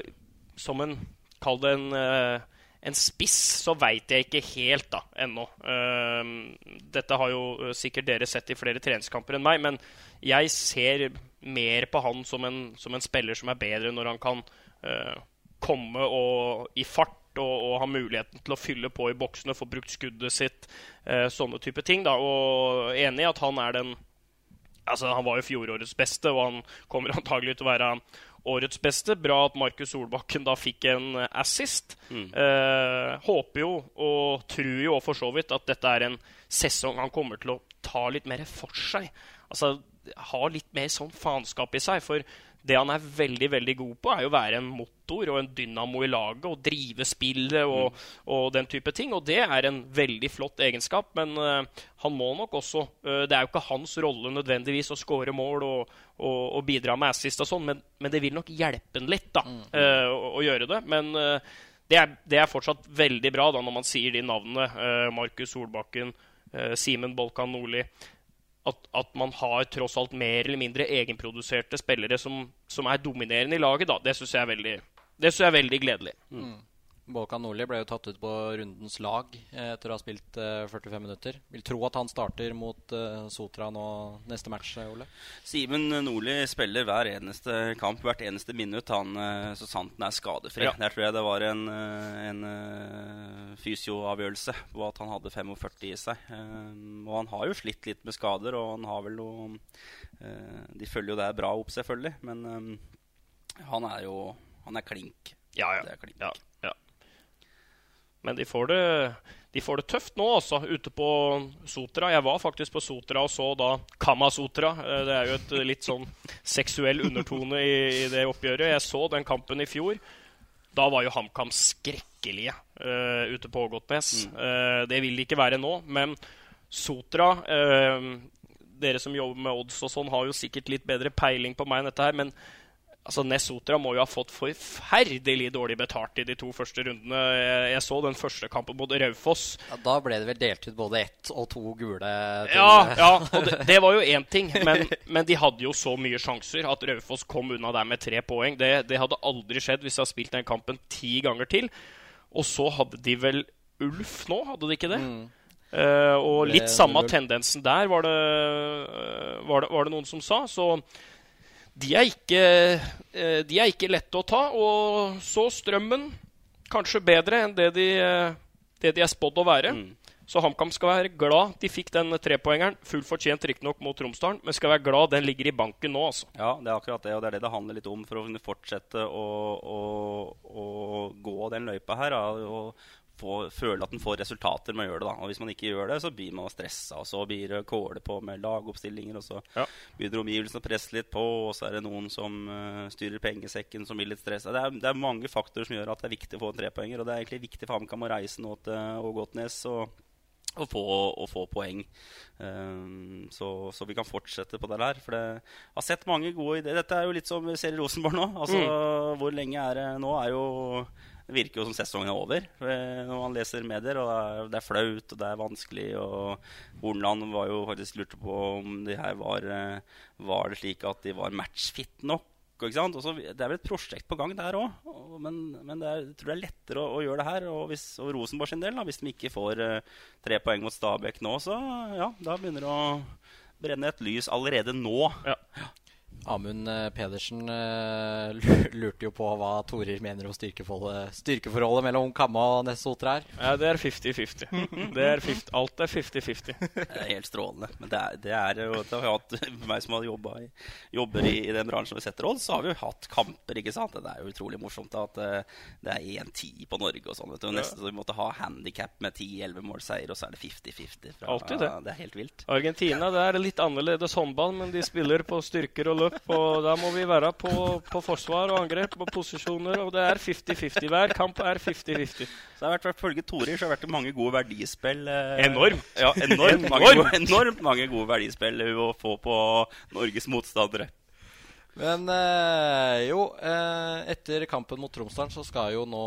som en Kall det en, uh, en spiss, så veit jeg ikke helt da ennå. Uh, dette har jo eh, sikkert dere sett i flere treningskamper enn meg, men jeg ser mer på han som en, som en spiller som er bedre når han kan eh, komme og, i fart og, og har muligheten til å fylle på i boksene, få brukt skuddet sitt, eh, sånne type ting. da, Og enig i at han er den Altså, Han var jo fjorårets beste, og han kommer antagelig til å være årets beste. Bra at Markus Solbakken da fikk en assist. assist. Eh, håper jo, og tror jo for så vidt, at dette er en sesong han kommer til å ta litt mer for seg. Altså ha litt mer sånn faenskap i seg. For det han er veldig veldig god på, er jo å være en motor og en dynamo i laget og drive spillet og, og den type ting. Og det er en veldig flott egenskap, men uh, han må nok også uh, Det er jo ikke hans rolle nødvendigvis å skåre mål og, og, og bidra med assist og sånn, men, men det vil nok hjelpe han litt da, uh, å, å gjøre det. Men det, er, det er fortsatt veldig bra da når man sier de navnene. Markus Solbakken, Simen Bolkan Nordli at, at man har tross alt mer eller mindre egenproduserte spillere som, som er dominerende i laget, da, det syns jeg, jeg er veldig gledelig. Bolkan Nordli ble jo tatt ut på rundens lag eh, etter å ha spilt eh, 45 minutter. Vil tro at han starter mot eh, Sotra nå neste match, eh, Ole. Simen Nordli spiller hver eneste kamp, hvert eneste minutt, han, eh, så sant han er skadefri. Ja. Der tror jeg det var en, eh, en eh, fysioavgjørelse på at han hadde 45 i seg. Eh, Og han har jo slitt litt med skader, og han har vel noe eh, De følger jo det bra opp, selvfølgelig, men eh, han er jo Han er klink. Ja, ja. Er klink. ja, ja. Men de får det, de får det tøft nå, altså, ute på Sotra. Jeg var faktisk på Sotra og så da Kama-Sotra. Eh, Det er jo et eh, litt sånn seksuell undertone i, i det oppgjøret. Jeg så den kampen i fjor. Da var jo HamKam skrekkelige uh, ute på Ågotnes. Eh, det vil de ikke være nå, men Sotra uh, Dere som jobber med odds og sånn, har jo sikkert litt bedre peiling på meg enn dette her, men altså Nesotra må jo ha fått forferdelig dårlig betalt i de to første rundene. Jeg, så den første kampen mot Raufoss. Ja, da ble det vel delt ut både ett og to gule. Ja, ja, og det, det var jo én ting, men, men de hadde jo så mye sjanser at Raufoss kom unna der med tre poeng. Det, det hadde aldri skjedd hvis de hadde spilt den kampen ti ganger til. Og så hadde de vel Ulf nå, hadde de ikke det? Eh, og Det litt samme tendensen der, var det, eh, var, det, var det noen som sa. Så de er ikke, eh, de er ikke lette å ta. Og så Strømmen kanskje bedre enn det de, eh, det de er spådd å være. Så HamKam skal være glad de fikk den trepoengeren. Fullt fortjent riktignok mot Tromsdalen, men skal være glad den ligger i banken nå, altså. Ja, det er akkurat det, og det er det det handler litt om for å kunne fortsette å, å, å gå den løypa her. Og få, føle at en får resultater med å gjøre det. da. Og Hvis man ikke gjør det, så blir man stressa, og så blir det kåle på med lagoppstillinger, og så Ja. begynner omgivelsene å presse litt på, og så er det noen som uh, styrer pengesekken, som blir litt stressa. Det, det er mange faktorer som gjør at det er viktig å få en trepoenger, og det er egentlig viktig for HamKam å reise nå til Ågotnes. og å få, å få poeng. Um, så, så vi kan fortsette på det der. For det jeg har sett mange gode ideer. Dette er jo litt som vi ser i Rosenborg nå. Altså, Hvor lenge er det nå? er jo det virker jo som sesongen er over eh, når man leser medier. og Det er, flaut og det er vanskelig. og Hornland var jo faktisk lurte på om de her var, eh, var det slik at de var matchfit nok. Ikke sant? Også, det er vel et prosjekt på gang der òg, men, men det er, jeg tror det er lettere å, å gjøre det her. Og, hvis, og Rosenborg sin del, da, hvis de ikke får eh, tre poeng mot Stabæk nå, så ja, da begynner det å brenne et lys allerede nå. Ja. Amund eh, Pedersen eh, lurte jo på hva Torir mener om styrkeforholdet, styrkeforholdet mellom Kamma og Ness her. Ja, det er 50-50. Det er 50 Alt er 50-50. Det er helt strålende. Men det er, det er jo det har vi hatt, meg som har i, jobber i, i den bransjen vi setter odds, så har vi jo hatt kamper. ikke sant? Det er jo utrolig morsomt at eh, det er 1-10 på Norge og sånn. vet du. Nesten så vi måtte ha handikap med 10-11 målseier, og så er det 50-50. fra- Alltid det. Det er helt vilt. Argentina det er litt annerledes håndball, men de spiller på styrker og løp. Og da må vi være på, på forsvar og angrep og posisjoner. Og det er 50-50. Hver kamp er 50-50. Så har vært, Følge Torir så har det vært mange gode verdispill. eh, Enormt. Ja, enormt, mange, gode, enormt mange gode verdispill å få på Norges motstandere. Men eh, jo, eh, etter kampen mot Tromsdalen så skal jo nå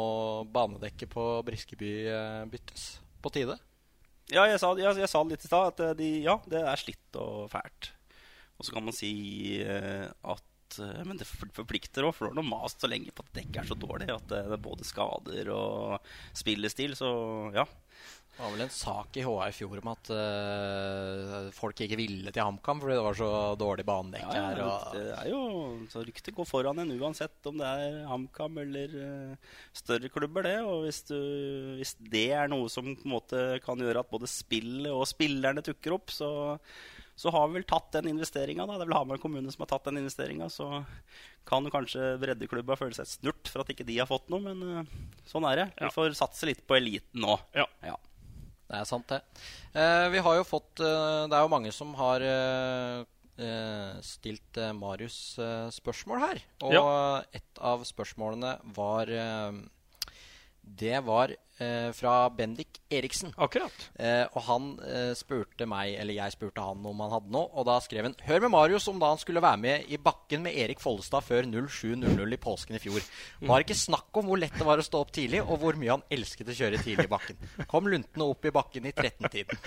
banedekket på Briskeby eh, byttes. På tide. Ja, jeg sa, jeg, jeg sa litt i stad at eh, de, ja, det er slitt og fælt. Og så kan man si eh, at eh, Men det forplikter òg, for det har noe mast så lenge på at dekket er så dårlig at det, det er både skader og spillestil, så ja. Det var vel en sak i HA i fjor om at uh, folk ikke ville til HamKam fordi det var så dårlig banedekk ja, her. ja Og, det er jo Så ryktet går foran en uansett om det er HamKam eller uh, større klubber, det. Og hvis, du, hvis det er noe som på en måte kan gjøre at både spillet og spillerne tukker opp, så så har vi vel tatt den investeringa. Det er vel Hamar kommune som har tatt den investeringa. Så kan kanskje breddeklubba føle seg snurt for at ikke de har fått noe, men eh, sånn er det. Ja. Vi får satse litt på eliten nå. Ja. Ja. Det er sant, det. Eh, vi har jo fått eh, Det er jo mange som har eh, eh, stilt eh, Marius eh, spørsmål her. Og et av spørsmålene var eh, Det var eh, fra Bendik Eriksen. Akkurat. Eh, og han eh, spurte meg, eller jeg spurte han om han hadde noe. Og da skrev han Hør med Marius om da han skulle være med i bakken med Erik Follestad før 07.00 i påsken i fjor. Var ikke snakk om hvor lett det var å stå opp tidlig, og hvor mye han elsket å kjøre tidlig i bakken. Kom luntende opp i bakken i 13-tiden.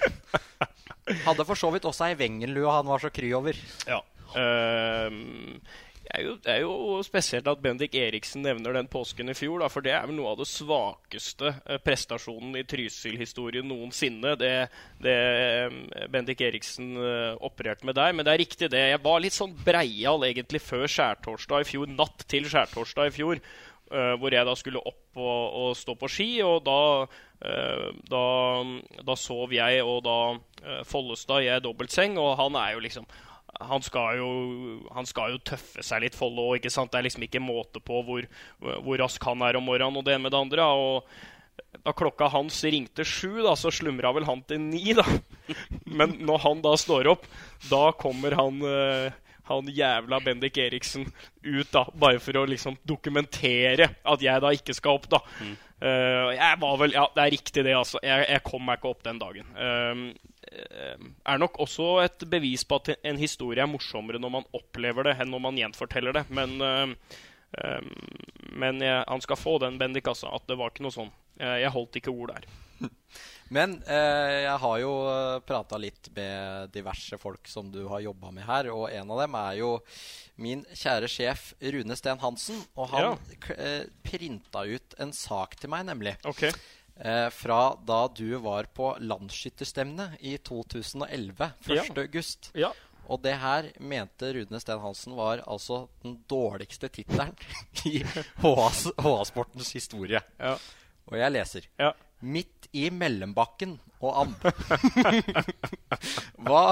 Hadde for så vidt også ei Wengenlue han var så kry over. Ja. Ehm, det, er jo, det er jo spesielt at Bendik Eriksen nevner den påsken i fjor, da, for det er vel noe av det svakeste eh, prestasjonen i Trysil-historien noensinne. Det, det eh, Bendik Eriksen eh, opererte med der. Men det er riktig, det. Jeg var litt sånn breial egentlig før skjærtorsdag i fjor, natt til skjærtorsdag i fjor. hvor jeg da skulle opp og, og stå på ski, og da, da, da sov jeg og da Follestad i ei dobbeltseng, og han er jo liksom han skal, jo, han skal jo tøffe seg litt, Follo. Det er liksom ikke måte på hvor, hvor rask han er om morgenen og det ene med det andre. Og da klokka hans ringte sju, da, så slumra vel han til ni, da. Men når han da står opp, da kommer han eh, han jævla Bendik Eriksen ut, da. Bare for å liksom dokumentere at jeg da ikke skal opp, da. Mm. Eh, jeg var vel Ja, det er riktig, det, altså. Jeg, jeg kom meg ikke opp den dagen. Eh, er nok også et bevis på at en historie er morsommere når man opplever det, enn når man gjenforteller det. Men, eh, eh, men jeg, han skal få den, Bendik, altså. At det var ikke noe sånn. Eh, jeg holdt ikke ord der. Men eh, jeg har jo prata litt med diverse folk som du har jobba med her, og en av dem er jo min kjære sjef Rune Steen Hansen. Og han Ja. eh, printa ut en sak til meg, nemlig. Ok. Eh, fra da du var på landsskytterstevne i 2011, 1. Ja. august. Ja. Og det her mente Rune Steen Hansen var altså den dårligste tittelen i HA-sportens historie. Ja. Og jeg leser. ja. Midt i mellombakken og and. hva,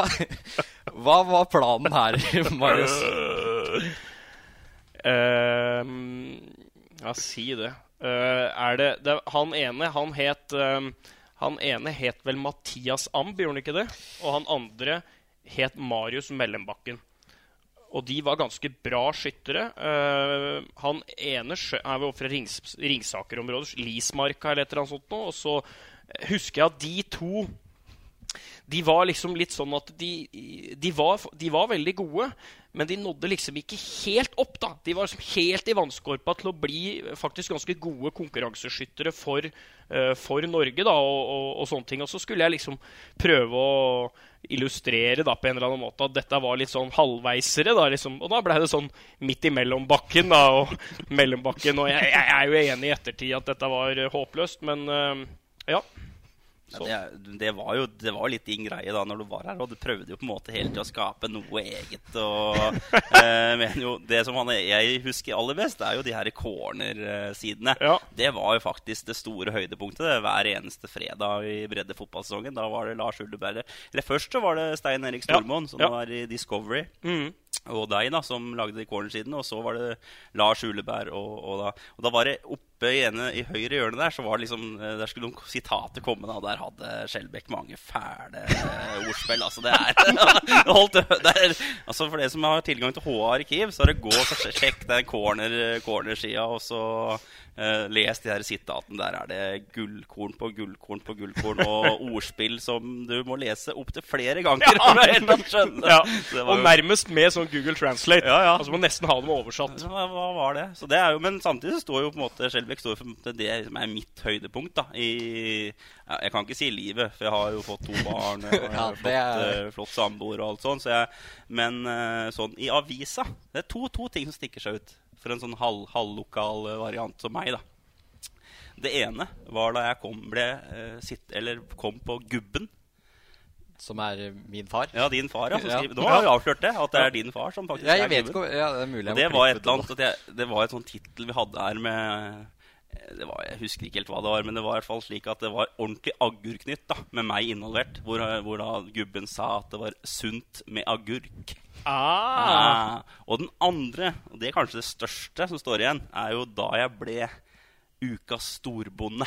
hva var planen her, Marius? Uh, ja, si det. Eh, er det, det Han ene, han het ehm, Han ene het vel Mathias Amb, gjorde han ikke det? Og han andre het Marius Mellombakken. Og de var ganske bra skyttere. Uh, han ene er vel fra Rings, Ringsaker-området, Lismarka eller et eller annet sånt noe. Og så husker jeg at de to de var liksom litt sånn at de, de, var, de var veldig gode, men de nådde liksom ikke helt opp. da. De var liksom helt i vannskorpa til å bli faktisk ganske gode konkurranseskyttere for, uh, for Norge. da, og, og, og sånne ting. Og så skulle jeg liksom prøve å illustrere da på en eller annen måte at dette var litt sånn halvveisere. da, liksom. Og da ble det sånn midt i bakken da, og mellombakken. Og jeg, jeg er jo enig i ettertid at dette var håpløst, men uh, ja. Ja, det, det, var jo det var litt din greie da når du var her, og du prøvde jo på en måte hele tiden å skape noe eget. og eh, men jo, Det som han, jeg husker aller best, er jo de her cornersidene. Ja. Det var jo faktisk det store høydepunktet det, hver eneste fredag i bredde fotballsesongen. Da var det Lars Uldeberg Eller først så var det Stein Erik Ja. Som var i Discovery. Mm. Og deg, da, som lagde de cornersiden. Og så var det Lars Uleberg. Og, og, da, og da var det oppe i, ene, i høyre hjørne der, så var det liksom eh, Der skulle noen sitater komme. da, Der hadde Skjelbæk mange fæle ordspill. Altså, det er holdt, det er, altså For det som har tilgang til HA arkiv, så er det gå og sjekk den corner, cornersida, og så uh, les de her sitatene. Der er det gullkorn på gullkorn på gullkorn, og ordspill som du må lese opptil flere ganger. for å helt å skjønne. Ja, og jo- nærmest med sånn Google Translate. Ja, ja. Altså må nesten ha dem oversatt. hva, hva var det? Så det er jo, men samtidig så står jo på en måte Skjelbæk står for det som er mitt høydepunkt da i ja, Jeg kan ikke si livet, for jeg har jo fått to barn og jeg har ja, flott, er- eh, flott samboer og alt sånt. Så jeg, men eh, sånn i avisa Det er to, to ting som stikker seg ut for en sånn halv, halvlokal eh, variant som meg. da Det ene var da jeg kom, ble, eh, sitt, eller kom på Gubben. Som er min far? Ja, din far. Ja, Ja. nå har vi avslørt det, at det er din far som faktisk Ja, jeg er vet Gubben. ikke ja, Det er mulig det var annet Det var et sånn tittel vi hadde her med var, Jeg husker ikke helt hva det var, men det var i hvert fall slik at det var ordentlig agurknytt da, med meg involvert. Hvor, hvor da gubben sa at det var sunt med agurk. Ah. Ah. Og den andre, og det er kanskje det største som står igjen, er jo da jeg ble ukas storbonde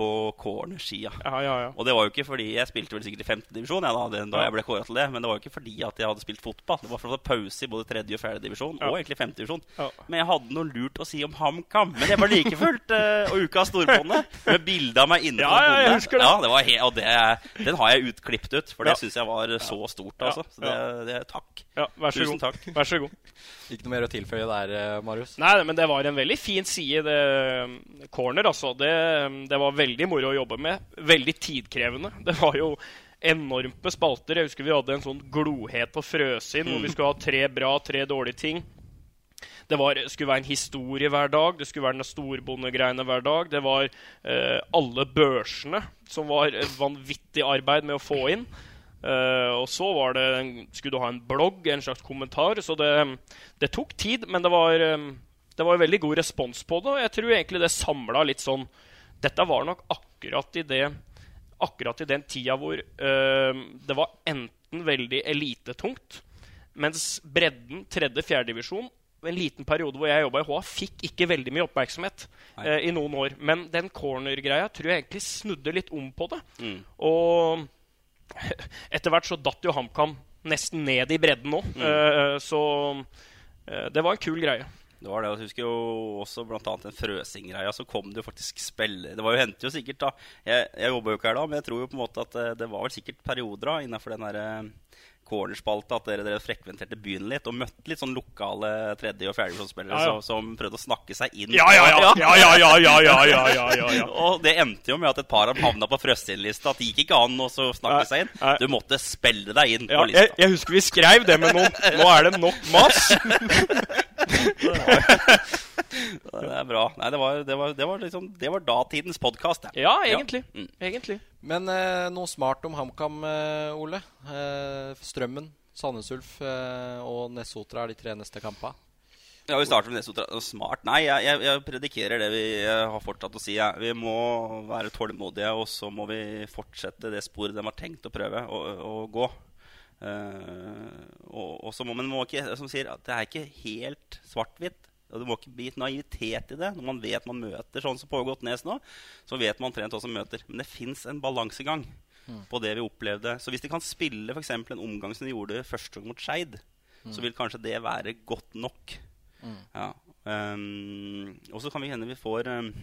på cornerskia. Ja, ja, ja. Og det var jo ikke fordi jeg spilte vel sikkert i femte divisjon, ja, da, da jeg ble kåret til det. Men det var jo ikke fordi at jeg hadde spilt fotball. Det var for å pause i både tredje og fjerde divisjon, Ja. og egentlig femte divisjon. Ja. Men jeg hadde noe lurt å si om HamKam. Men det var like fullt uh, Uka Ukas storbonde med bilde av meg inne Ja, på ja, jeg bonde. husker det. Ja, det var og det, den har jeg utklippet ut, for det Ja. syns jeg var så stort. Altså. Så det, det, takk. ja vær så Tusen god. takk. Vær så god. Ikke noe mer å tilføye der, eh, Marius? Nei, men det var en veldig fin side, det um, corner, altså. Det, det var veldig moro å jobbe med. Veldig tidkrevende. Det var jo enormt med spalter. Jeg husker vi hadde en sånn glohet på Frøsinn, hvor vi skulle ha tre bra, tre dårlige ting. Det var, skulle være en historie hver dag, det skulle være den storbondegreiene hver dag. Det var eh, alle børsene, som var et vanvittig arbeid med å få inn. Eh, og så var det, skulle du ha en blogg, en slags kommentar. Så det, det tok tid, men det var, eh, det var veldig god respons på det. Og jeg tror egentlig det samla litt sånn Dette var nok akkurat i det Akkurat i den tida hvor eh, det var enten veldig elitetungt, mens bredden, tredje, fjerde divisjon, en liten periode hvor jeg jobba i HA, fikk ikke veldig mye oppmerksomhet eh, i noen år. Men den corner-greia tror jeg egentlig snudde litt om på det. Mm. Og etter hvert så datt jo HamKam nesten ned i bredden nå. Eh, så eh, det var en kul greie. Det var det, jeg husker jo også blant annet den Frøsing-greia. Så kom det jo faktisk spillere Det var jo hendte jo sikkert, da. Jeg, jeg jobba jo ikke her da, men jeg tror jo på en måte at eh, det, var vel sikkert perioder da innenfor den derre eh, cornerspalta at dere, dere, frekventerte byen litt og møtte litt sånn lokale tredje- og fjerdedivisjonsspillere ja, ja. som, som, prøvde å snakke seg inn. Ja, ja, ja, ja, ja, ja, Og det endte jo med at et par av dem havna på Frøstin-lista. At det gikk ikke an å snakke seg inn. Du måtte spille deg inn på lista. Jeg, jeg, husker vi skrev det, men nå, nå er det nok mas. Det er bra. Nei, det var, det var, det var, liksom, det var datidens podkast. Ja, egentlig. Mm. egentlig. Men eh, noe smart om HamKam, eh, Ole. Eh, Strømmen, Sandnes Ulf eh, og Nessotra er de tre neste kampene. Ja, Vi starter med Nesotra. Smart. Nei, jeg, jeg, jeg predikerer det vi eh, har fortsatt å si. Ja. Vi må være tålmodige, og så må vi fortsette det sporet de har tenkt å prøve å, å gå. Eh, og, og så må man må ikke som sier, at det er ikke helt svart-hvitt. Og Det må ikke bli et naivitet i det. Når man vet man møter sånn som pågått nes nå, så vet man trent hva som møter. Men det fins en balansegang på det vi opplevde. Så hvis de kan spille eksempel en omgang som de gjorde første gang mot Skeid, så vil kanskje det være godt nok. Ja. Um, og så kan vi hende vi får ehm,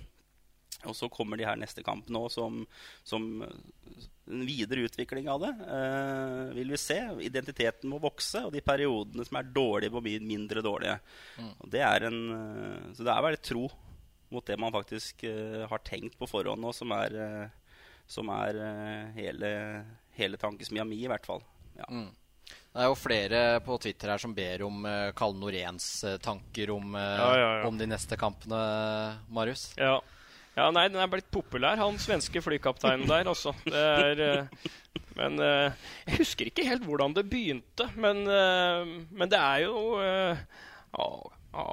Og så kommer de her neste kamp nå som, som eh, en videre utvikling av det. eh, vil vi se. Identiteten må vokse, og de periodene som er dårlige, må bli mindre dårlige. Og det er en, eh, så det er bare tro mot det man faktisk eh, har tenkt på forhånd nå, som er, eh, som er eh, hele, hele tankesmia mi, i hvert fall. Ja. Det er jo flere på Twitter her som ber om uh, Kalle Noréns eh, tanker om, eh, Ja, ja, ja. om de neste kampene, Marius. Ja. Ja, nei, den er blitt populær, han svenske flykapteinen der, altså. Eh, Men eh, jeg husker ikke helt hvordan det begynte, men, eh, men det er jo å, å,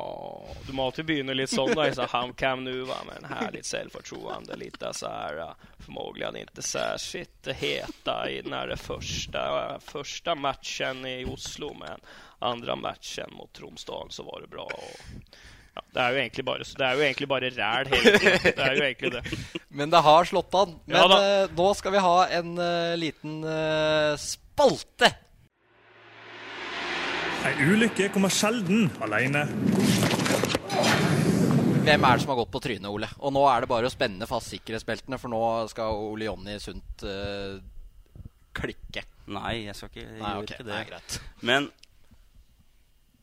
Du må alltid begynne litt sånn. da, så kan nu va, men en härligt självförtroende, litt så här, ja, förmodligen ikke särskilt heta i den første, første matchen i Oslo, men andre matchen mot Tromsdalen så var det bra. Og, ja, det er jo egentlig bare, det er jo egentlig bare ræl hele tiden. Det er jo egentlig det. Men det har slått an. Men Ja eh, nå skal vi ha en uh, liten uh, spalte. Ei ulykke kommer sjelden alene. Hvem er det som har gått på trynet, Ole? Og nå er det bare å spenne fast sikkerhetsbeltene, for nå skal Ole Jonny Sundt klikke. Nei, jeg skal ikke gjøre Nei, ok, det greit. Men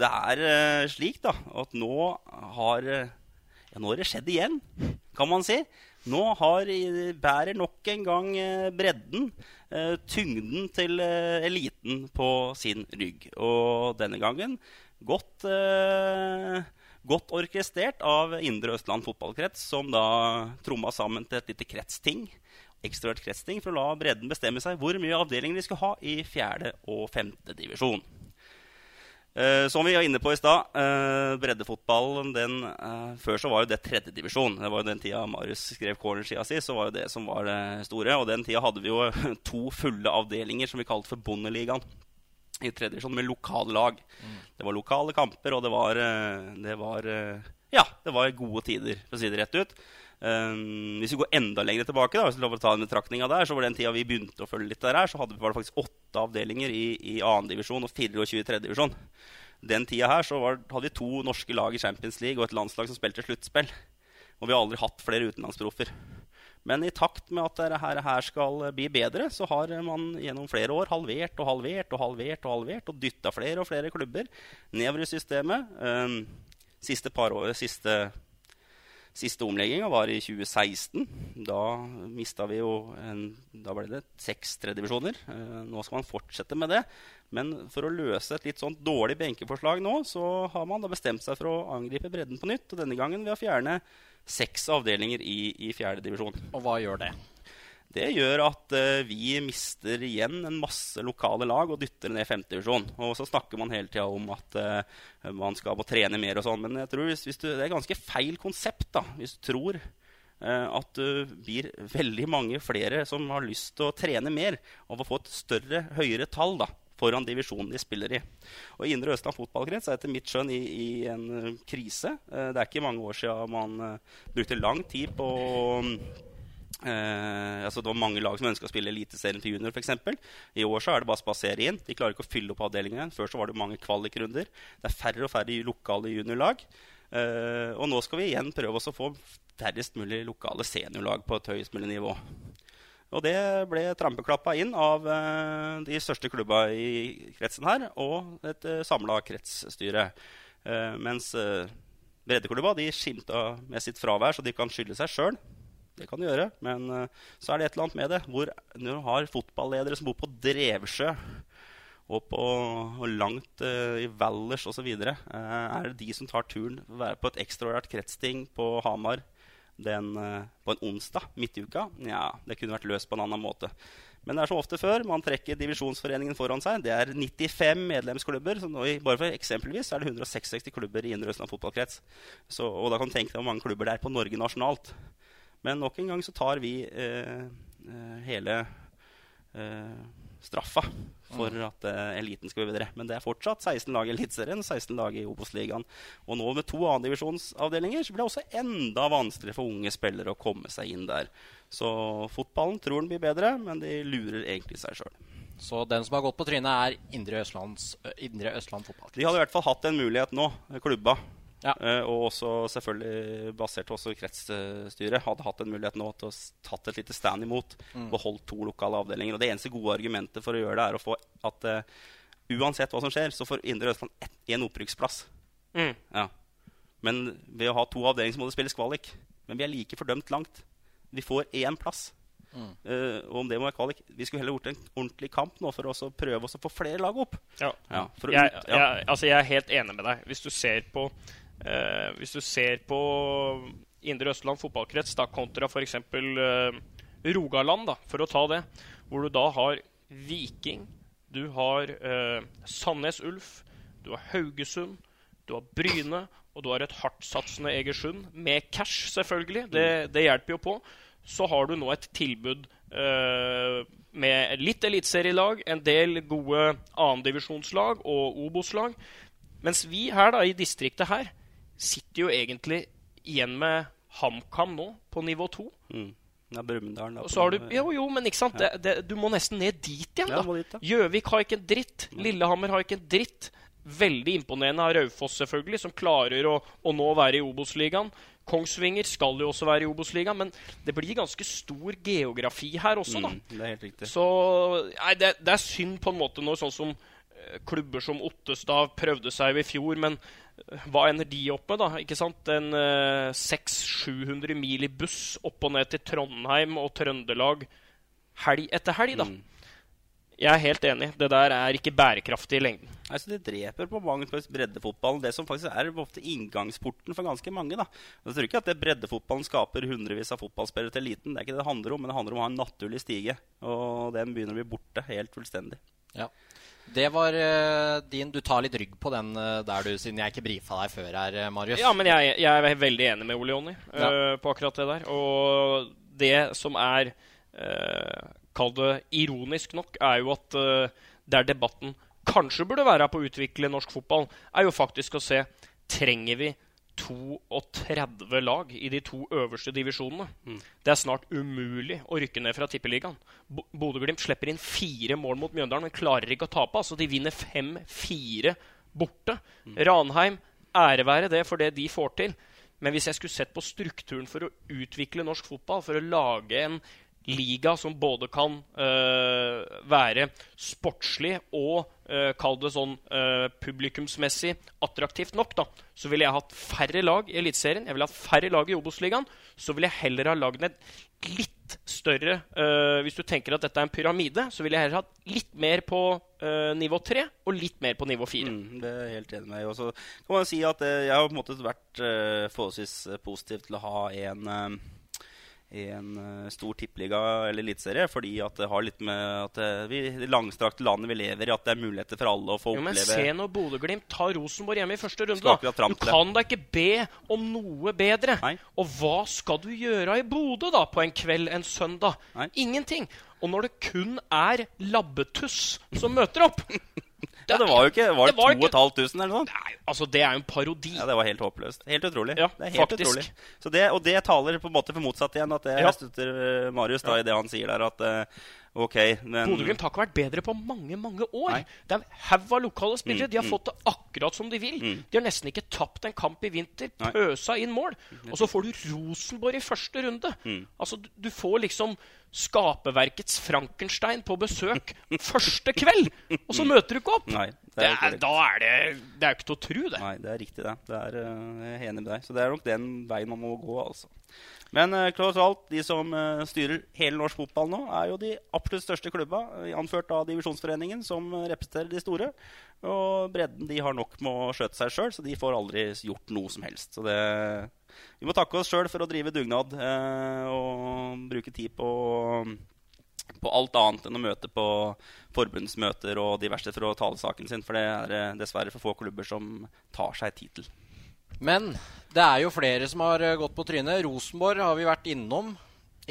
det er eh, slik da at nå har eh, Ja, nå har det skjedd igjen, kan man si. Nå har, bærer nok en gang eh, bredden eh, tyngden til eh, eliten på sin rygg. Og denne gangen godt, eh, godt orkestrert av Indre Østland fotballkrets, som da tromma sammen til et lite kretsting ekstraordinært kretsting for å la bredden bestemme seg hvor mye avdelinger de skal ha i fjerde og femte divisjon. Eh, som vi var inne på i stad, eh, breddefotballen den, eh, Før så var jo det tredjedivisjon. Det var jo den tida Marius skrev cornersida si, så var jo det som var det store. Og den tida hadde vi jo to fulle avdelinger som vi kalte for Bondeligaen. I tredje divisjon med lokale lag. Det var lokale kamper, og det var, eh, det var eh, Ja, det var gode tider, for å si det rett ut. Um, hvis vi går enda lenger tilbake, da, hvis vi lover å ta en betraktning av der, så var den tida vi begynte å følge litt der her, så hadde var det faktisk åtte avdelinger i, i annendivisjon og 24 i tredjedivisjon. Den tida her så var, hadde vi to norske lag i Champions League og et landslag som spilte sluttspill. Og vi har aldri hatt flere utenlandsproffer. Men i takt med at dette her skal bli bedre, så har man gjennom flere år halvert og halvert og halvert og halvert og dytta flere og flere klubber nedover i systemet. Um, siste par år, siste Siste omlegginga var i 2016. Da mista vi jo en, Da ble det seks tredjedivisjoner. Eh, nå skal man fortsette med det. Men for å løse et litt sånn dårlig benkeforslag nå, så har man da bestemt seg for å angripe bredden på nytt. Og denne gangen ved å fjerne seks avdelinger i, i fjerdedivisjon. Og hva gjør det? Det gjør at eh, vi mister igjen en masse lokale lag og dytter ned femtedivisjon. Og så snakker man hele tida om at eh, man skal må trene mer og sånn. Men jeg tror hvis, hvis du, det er ganske feil konsept da, hvis du tror eh, at det blir veldig mange flere som har lyst til å trene mer, og få et større, høyere tall da, foran divisjonen de spiller i. Og Indre Østland fotballkrets er etter mitt skjønn i, i en krise. Det er ikke mange år siden man brukte lang tid på Uh, altså det var mange lag som ønska å spille Eliteserien til junior. For eksempel. I år så er det bare å spasere inn. De klarer ikke å fylle opp avdelingen. Før så var det mange kvalikrunder. Det er færre og færre lokale juniorlag. Eh, og nå skal vi igjen prøve å få færrest mulig lokale seniorlag på et høyest mulig nivå. Og det ble trampeklappa inn av eh, de største klubba i kretsen her og et eh, samla kretsstyre. Uh, mens uh, breddeklubba de skimta med sitt fravær, så de kan skylde seg sjøl. Det kan du gjøre, men så er det et eller annet med det. Hvor når du har fotballedere som bor på Drevsjø og på og langt i Valdres osv., uh, er det de som tar turen være på et ekstraordinært kretsting på Hamar den, uh, på en onsdag midt i uka. Ja, det kunne vært løst på en annen måte. Men det er som ofte før. Man trekker divisjonsforeningen foran seg. Det er 95 medlemsklubber. Så nå, bare for eksempelvis er det 166 klubber i Indre Østland fotballkrets. Så, og da kan du tenke deg hvor mange klubber det er på Norge nasjonalt. Men nok en gang så tar vi eh, hele eh, straffa for at uh, eliten skal bli bedre. Men det er fortsatt 16 lag i Eliteserien, 16 lag i Obos-ligaen. Og nå med to annendivisjonsavdelinger så blir det også enda vanskeligere for unge spillere å komme seg inn der. Så fotballen tror den blir bedre, men de lurer egentlig seg sjøl. Så den som har gått på trynet, er Indre, Østlands, Indre Østland fotball? De hadde i hvert fall hatt en mulighet nå, klubba. Ja. Uh, og også selvfølgelig basert også kretsstyret hadde hatt en mulighet nå til å tatt et lite stand imot. Mm. Beholdt to lokale avdelinger. Og det eneste gode argumentet for å gjøre det, er å få at uh, uansett hva som skjer, så får Indre Østland én opprykksplass. Mm. Ja. Men ved å ha to avdelinger så må det spilles kvalik. Men vi er like fordømt langt. Vi får én plass. Mm. Uh, og om det må være kvalik Vi skulle heller gjort en ordentlig kamp nå for å prøve å få flere lag opp. Ja. Ja, jeg, ut, ja. jeg, altså jeg er helt enig med deg. Hvis du ser på Uh, hvis du ser på Indre Østland fotballkrets da, kontra f.eks. Eh, Rogaland, da, for å ta det, hvor du da har Viking, du har eh, Sandnes Ulf, du har Haugesund, du har Bryne, og du har et hardtsatsende Egersund, med cash, selvfølgelig. Det, det, hjelper jo på. Så har du nå et tilbud eh, med litt eliteserielag, en del gode annendivisjonslag og Obos-lag. Mens vi her da, i distriktet her sitter jo egentlig igjen med HamKam nå, på nivå to. Mm. Ja, Brumunddal. Jo, jo, men ikke sant? Ja. Det, det, du må nesten ned dit igjen. da. Gjøvik ja, har ikke en dritt. Lillehammer har ikke en dritt. Veldig imponerende av Raufoss, selvfølgelig, som klarer å, å nå være i Obos-ligaen. Kongsvinger skal jo også være i Obos-ligaen, men det blir ganske stor geografi her også, da. Mm, det er helt riktig. Så nei, det, det, er synd på en måte når sånn som eh, klubber som Ottestad prøvde seg i fjor, men hva ender de opp med, da? ikke sant? En eh, 600-700 mil i buss opp og ned til Trondheim og Trøndelag helg etter helg, da. Mm. Jeg er helt enig. Det der er ikke bærekraftig i lengden. Altså, det dreper på mange slags breddefotballen. Det som faktisk er ofte inngangsporten for ganske mange. da. Jeg tror ikke at det breddefotballen skaper hundrevis av fotballspillere til eliten. Det er ikke det det handler om, men det handler om å ha en naturlig stige. Og den begynner å bli borte helt fullstendig. Ja. Det var uh, din Du tar litt rygg på den uh, der, du, siden jeg ikke brifa deg før her, eh, Marius. Ja, men jeg, jeg er veldig enig med Ole Jonny uh, ja. på akkurat det der. Og det som er Kall det ironisk nok, er jo at der debatten kanskje burde være på å utvikle norsk fotball, er jo faktisk å se Trenger vi 32 lag i de to øverste divisjonene. Mm. Det er snart umulig å rykke ned fra Tippeligaen. Bodø-Glimt slipper inn fire mål mot Mjøndalen, men klarer ikke å tape. Altså, de vinner 5-4 borte. Mm. Ranheim, ære være det for det de får til. Men hvis jeg skulle sett på strukturen for å utvikle norsk fotball, for å lage en liga som både kan øh, være sportslig og uh, kall det sånn uh, publikumsmessig attraktivt nok, da, så ville jeg hatt færre lag i Eliteserien. Jeg ville hatt færre lag i Obos-ligaen. Så ville jeg heller ha lagd et litt større Hvis du tenker at dette er en pyramide, så ville jeg heller hatt litt mer på nivå 3 og litt mer på nivå 4. Mm, det er helt enig med. Og så kan man si at jeg har på en måte vært forholdsvis positiv til å ha en i en eh, stor tippeliga eller eliteserie. Fordi at det har litt med at eh, vi, det langstrakte landet vi lever i, at det er muligheter for alle å få Jo, men oppleve se når Bodø-Glimt tar Rosenborg hjemme i første runde. Da. Du kan da ikke be om noe bedre. Nei. Og hva skal du gjøre i Bodø da på en kveld en søndag? Nei. Ingenting. Og når det kun er labbetuss som møter opp Ja, det var jo ikke Var Det det var 2500 eller noe sånt? Nei, altså, det er jo en parodi. Ja, det var helt håpløst. Helt utrolig. Ja, det er helt faktisk. utrolig. Så det, og det taler på en måte for motsatt igjen. At det, Ja. Jeg støtter eh, Marius da, i det han sier der, at Uh, OK, men Bodø-Glimt har ikke vært bedre på mange mange år. Nei. Det er haug av lokale spillere. Mm, De har mm. fått det akkurat som de vil. Mm. De har nesten ikke tapt en kamp i vinter. Pøsa inn mål. Og så får du Rosenborg i første runde. Mm. Altså, du får liksom skaperverkets Frankenstein på besøk første kveld, og så møter du ikke opp! Nei, det Det er er, da er det Det er ikke til å tro, det. Nei, det er riktig, det. det er, eh, jeg er enig med deg. Så det er nok den veien man må gå, altså. Men uh, klart alt, de som eh, styrer hele norsk fotball nå, er jo de absolutt største klubba, anført av Divisjonsforeningen, som representerer de store. Og bredden de har nok med å skjøte seg sjøl, så de får aldri gjort noe som helst. Så det Vi må takke oss sjøl for å drive dugnad eh, og bruke tid på på alt annet enn å møte på forbundsmøter og diverse for å tale saken sin. For det er eh, dessverre for få klubber som tar seg tid til. Men det er jo flere som har eh, gått på trynet. Rosenborg har vi vært innom.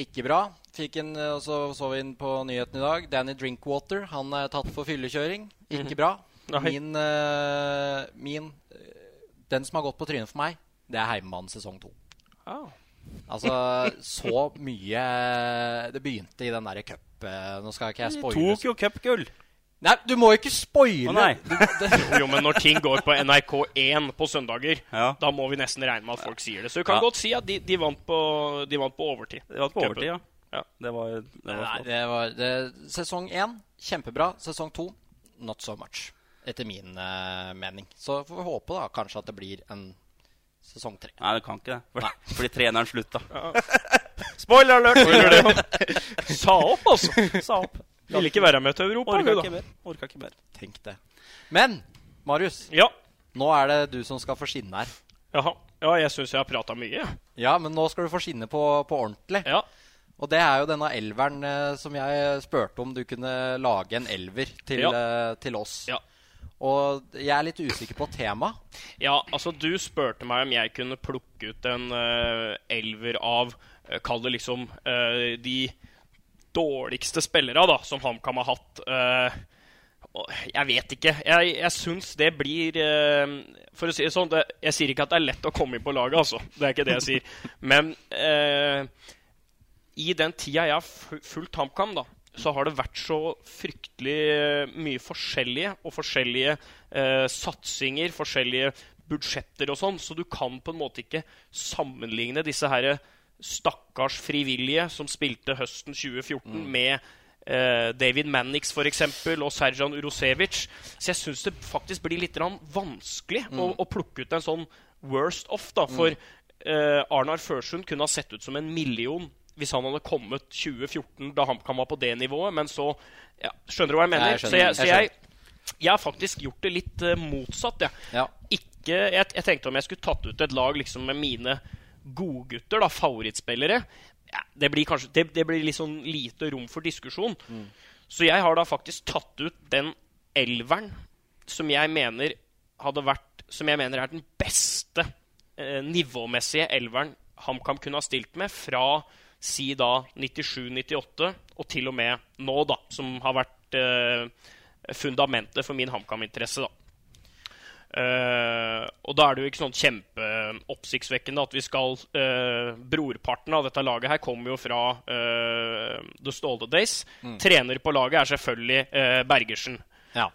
Ikke bra. Fikk en, så, så vi inn på nyheten i dag. Danny Drinkwater han er tatt for fyllekjøring. Ikke bra. Min, min Den som har gått på trynet for meg, det er Heimemann sesong to. Oh. Altså, så mye Det begynte i den derre cup eh, Nå skal ikke jeg spoile Tok jo cupgull! Nei, du må jo ikke spoile! Du- Jo, men når ting går på NRK1 på søndager, Ja. da må vi nesten regne med at folk sier det. Så du kan Ja. godt si at de, de, vant, på, de vant på overtid. De vant på overtid, ja. Ja. Det var, det var Nei, det var det, Sesong én, kjempebra. Sesong to, not so much. Etter min uh, mening. Så får vi håpe da kanskje at det blir en sesong tre. Nei, det kan ikke det. For, fordi treneren slutta. Spoiler alert! Sa opp, altså. Sa opp. Ville ikke være med til Europa. Orka ikke mer. Orka ikke mer. Tenk det. Men Marius, Ja. nå er det du som skal få skinne her. Jaha. Ja, jeg syns jeg har prata mye. Ja, men nå skal du få skinne på, på ordentlig. Ja. Og det er jo denne elveren eh, som jeg spurte om du kunne lage en elver til, Ja. eh, til oss. Ja. Og jeg er litt usikker på tema. Ja, altså du spurte meg om jeg kunne plukke ut en uh, elver av uh, Kall det liksom uh, de dårligste spillere da, som HamKam har hatt. jeg vet ikke. Jeg, jeg syns det blir For å si det sånn, det, jeg sier ikke at det er lett å komme inn på laget, altså. Det er ikke det jeg sier. Men i den tida jeg har fulgt HamKam, da, så har det vært så fryktelig eh, mye forskjellige og forskjellige eh, satsinger, forskjellige budsjetter og sånn, så du kan på en måte ikke sammenligne disse her stakkars frivillige som spilte høsten 2014, med eh, David Mannix for eksempel, og Serjan Urosevic. Så jeg syns det faktisk blir litt vanskelig vanskelig å, å plukke ut en sånn worst off. da, For eh, Arnar Førsund kunne ha sett ut som en million hvis han hadde kommet 2014 da HamKam var på det nivået, men så ja, Skjønner du hva jeg mener? Jeg skjønner, så jeg, så jeg jeg, har faktisk gjort det litt uh, motsatt. Ja. Ikke, jeg, jeg tenkte om jeg skulle tatt ut et lag liksom med mine godgutter, da, favorittspillere. Ja, det blir kanskje det, det blir sånn lite rom for diskusjon. Så jeg har da faktisk tatt ut den elveren som jeg mener hadde vært Som jeg mener er den beste eh, nivåmessige elveren HamKam kunne ha stilt med fra si da 97-98 og til og med nå, da, som har vært eh, fundamentet for min HamKam-interesse. da. Eh, og da er det jo ikke sånn kjempeoppsiktsvekkende at vi skal eh, Brorparten av dette laget her kommer jo fra uh, The Ståle Days. Trener på laget er selvfølgelig Bergersen. Ja.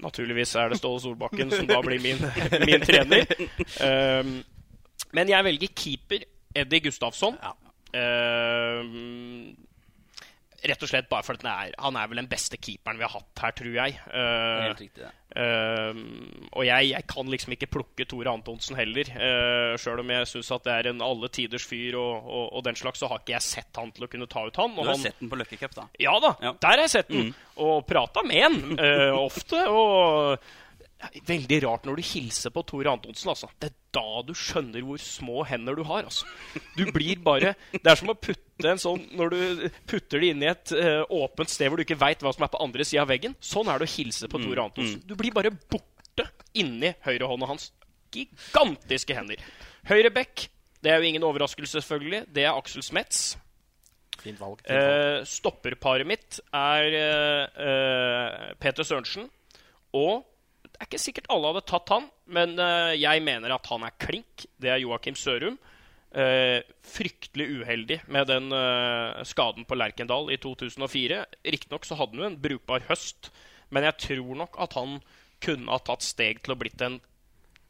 Naturligvis er det Ståle Solbakken som da blir min, min trener. Men jeg velger keeper Eddie Gustavsson. Ja. Uh, rett og slett bare fordi han er, han er vel den beste keeperen vi har hatt her, tror jeg. Uh, Helt riktig, ja. uh, og jeg, jeg kan liksom ikke plukke Tore Antonsen heller. Uh, Sjøl om jeg syns det er en alle tiders fyr, og, og, og den slags, så har ikke jeg sett han til å kunne ta ut han. Du har han sett den på Cup, da. ja da, Ja. der har jeg sett den. Og prata med han ofte. Og Veldig rart når du hilser på Tore Antonsen. altså. Det er da du skjønner hvor små hender du har. altså. Du blir bare Det er som å putte en sånn Når du putter det inn i et uh, åpent sted hvor du ikke veit hva som er på andre sida av veggen. Sånn er det å hilse på Tore Antonsen. Du blir bare borte inni høyrehånda hans. Gigantiske hender. Høyre bekk, det er jo ingen overraskelse, selvfølgelig. Det er Aksel Smets. Fint valg. Fint valg. Eh, stopperparet mitt er eh, eh, Peter Sørensen. Og er ikke sikkert alle hadde tatt han, men eh, jeg mener at han er klink. Det er Joakim Sørum. Eh, fryktelig uheldig med den eh, skaden på Lerkendal i 2004. Riktignok så hadde han jo en brukbar høst, men jeg tror nok at han kunne ha tatt steg til å blitt en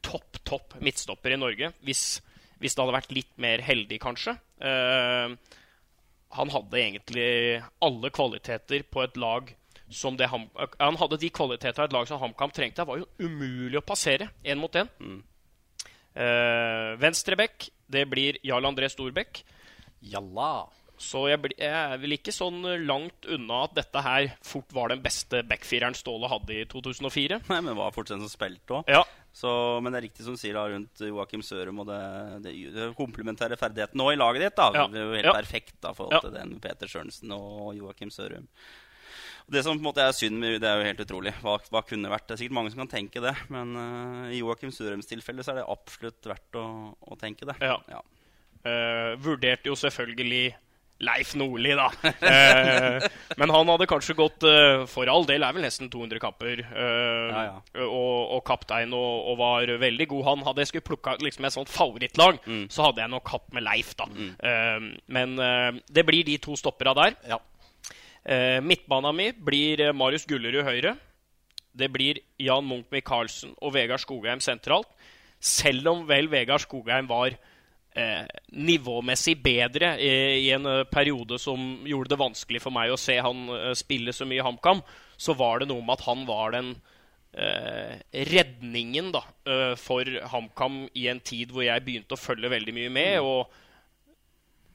topp, topp midtstopper i Norge. Hvis, hvis det hadde vært litt mer heldig, kanskje. Eh, han hadde egentlig alle kvaliteter på et lag som det Ham Han hadde de kvaliteter et lag som HamKam trengte. Det var jo umulig å passere én mot én. Uh, Venstrebekk, det blir Jarl André Storbekk. Jalla. Så jeg, bli, jeg er vel ikke sånn langt unna at dette her fort var den beste backfireren Ståle hadde i 2004. Nei, men var fortsatt som spilte òg. Ja, Men det er riktig som sier da rundt Joakim Sørum og det, det, det komplementære ferdigheten nå i laget ditt. da Ja. Det er jo helt Ja. perfekt da forhold Ja. til den Peter Sørensen og Joakim Sørum. Det som på en måte er synd, det er jo helt utrolig. Hva, hva kunne vært? Det er sikkert mange som kan tenke det. Men uh, i Joakim Surheims tilfelle så er det absolutt verdt å, å tenke det. Ja. Ja. Uh, vurderte jo selvfølgelig Leif Nordli, da. uh, men han hadde kanskje gått For all del er vel nesten 200 kamper. eh, Ja, ja. Og, og kaptein og, og var veldig god. Han Hadde jeg skulle plukka liksom et sånt favorittlag, så hadde jeg nok hatt med Leif, da. Eh, men det blir de to stoppera der. Ja. Eh, midtbana mi blir eh, Marius Gullerud høyre. Det blir Jan Munch Michaelsen og Vegard Skogheim sentralt. Selv om vel Vegard Skogheim var eh, nivåmessig bedre i, i en eh, periode som gjorde det vanskelig for meg å se han eh, spille så mye HamKam, så var det noe med at han var den eh, redningen da, for HamKam i en tid hvor jeg begynte å følge veldig mye med. og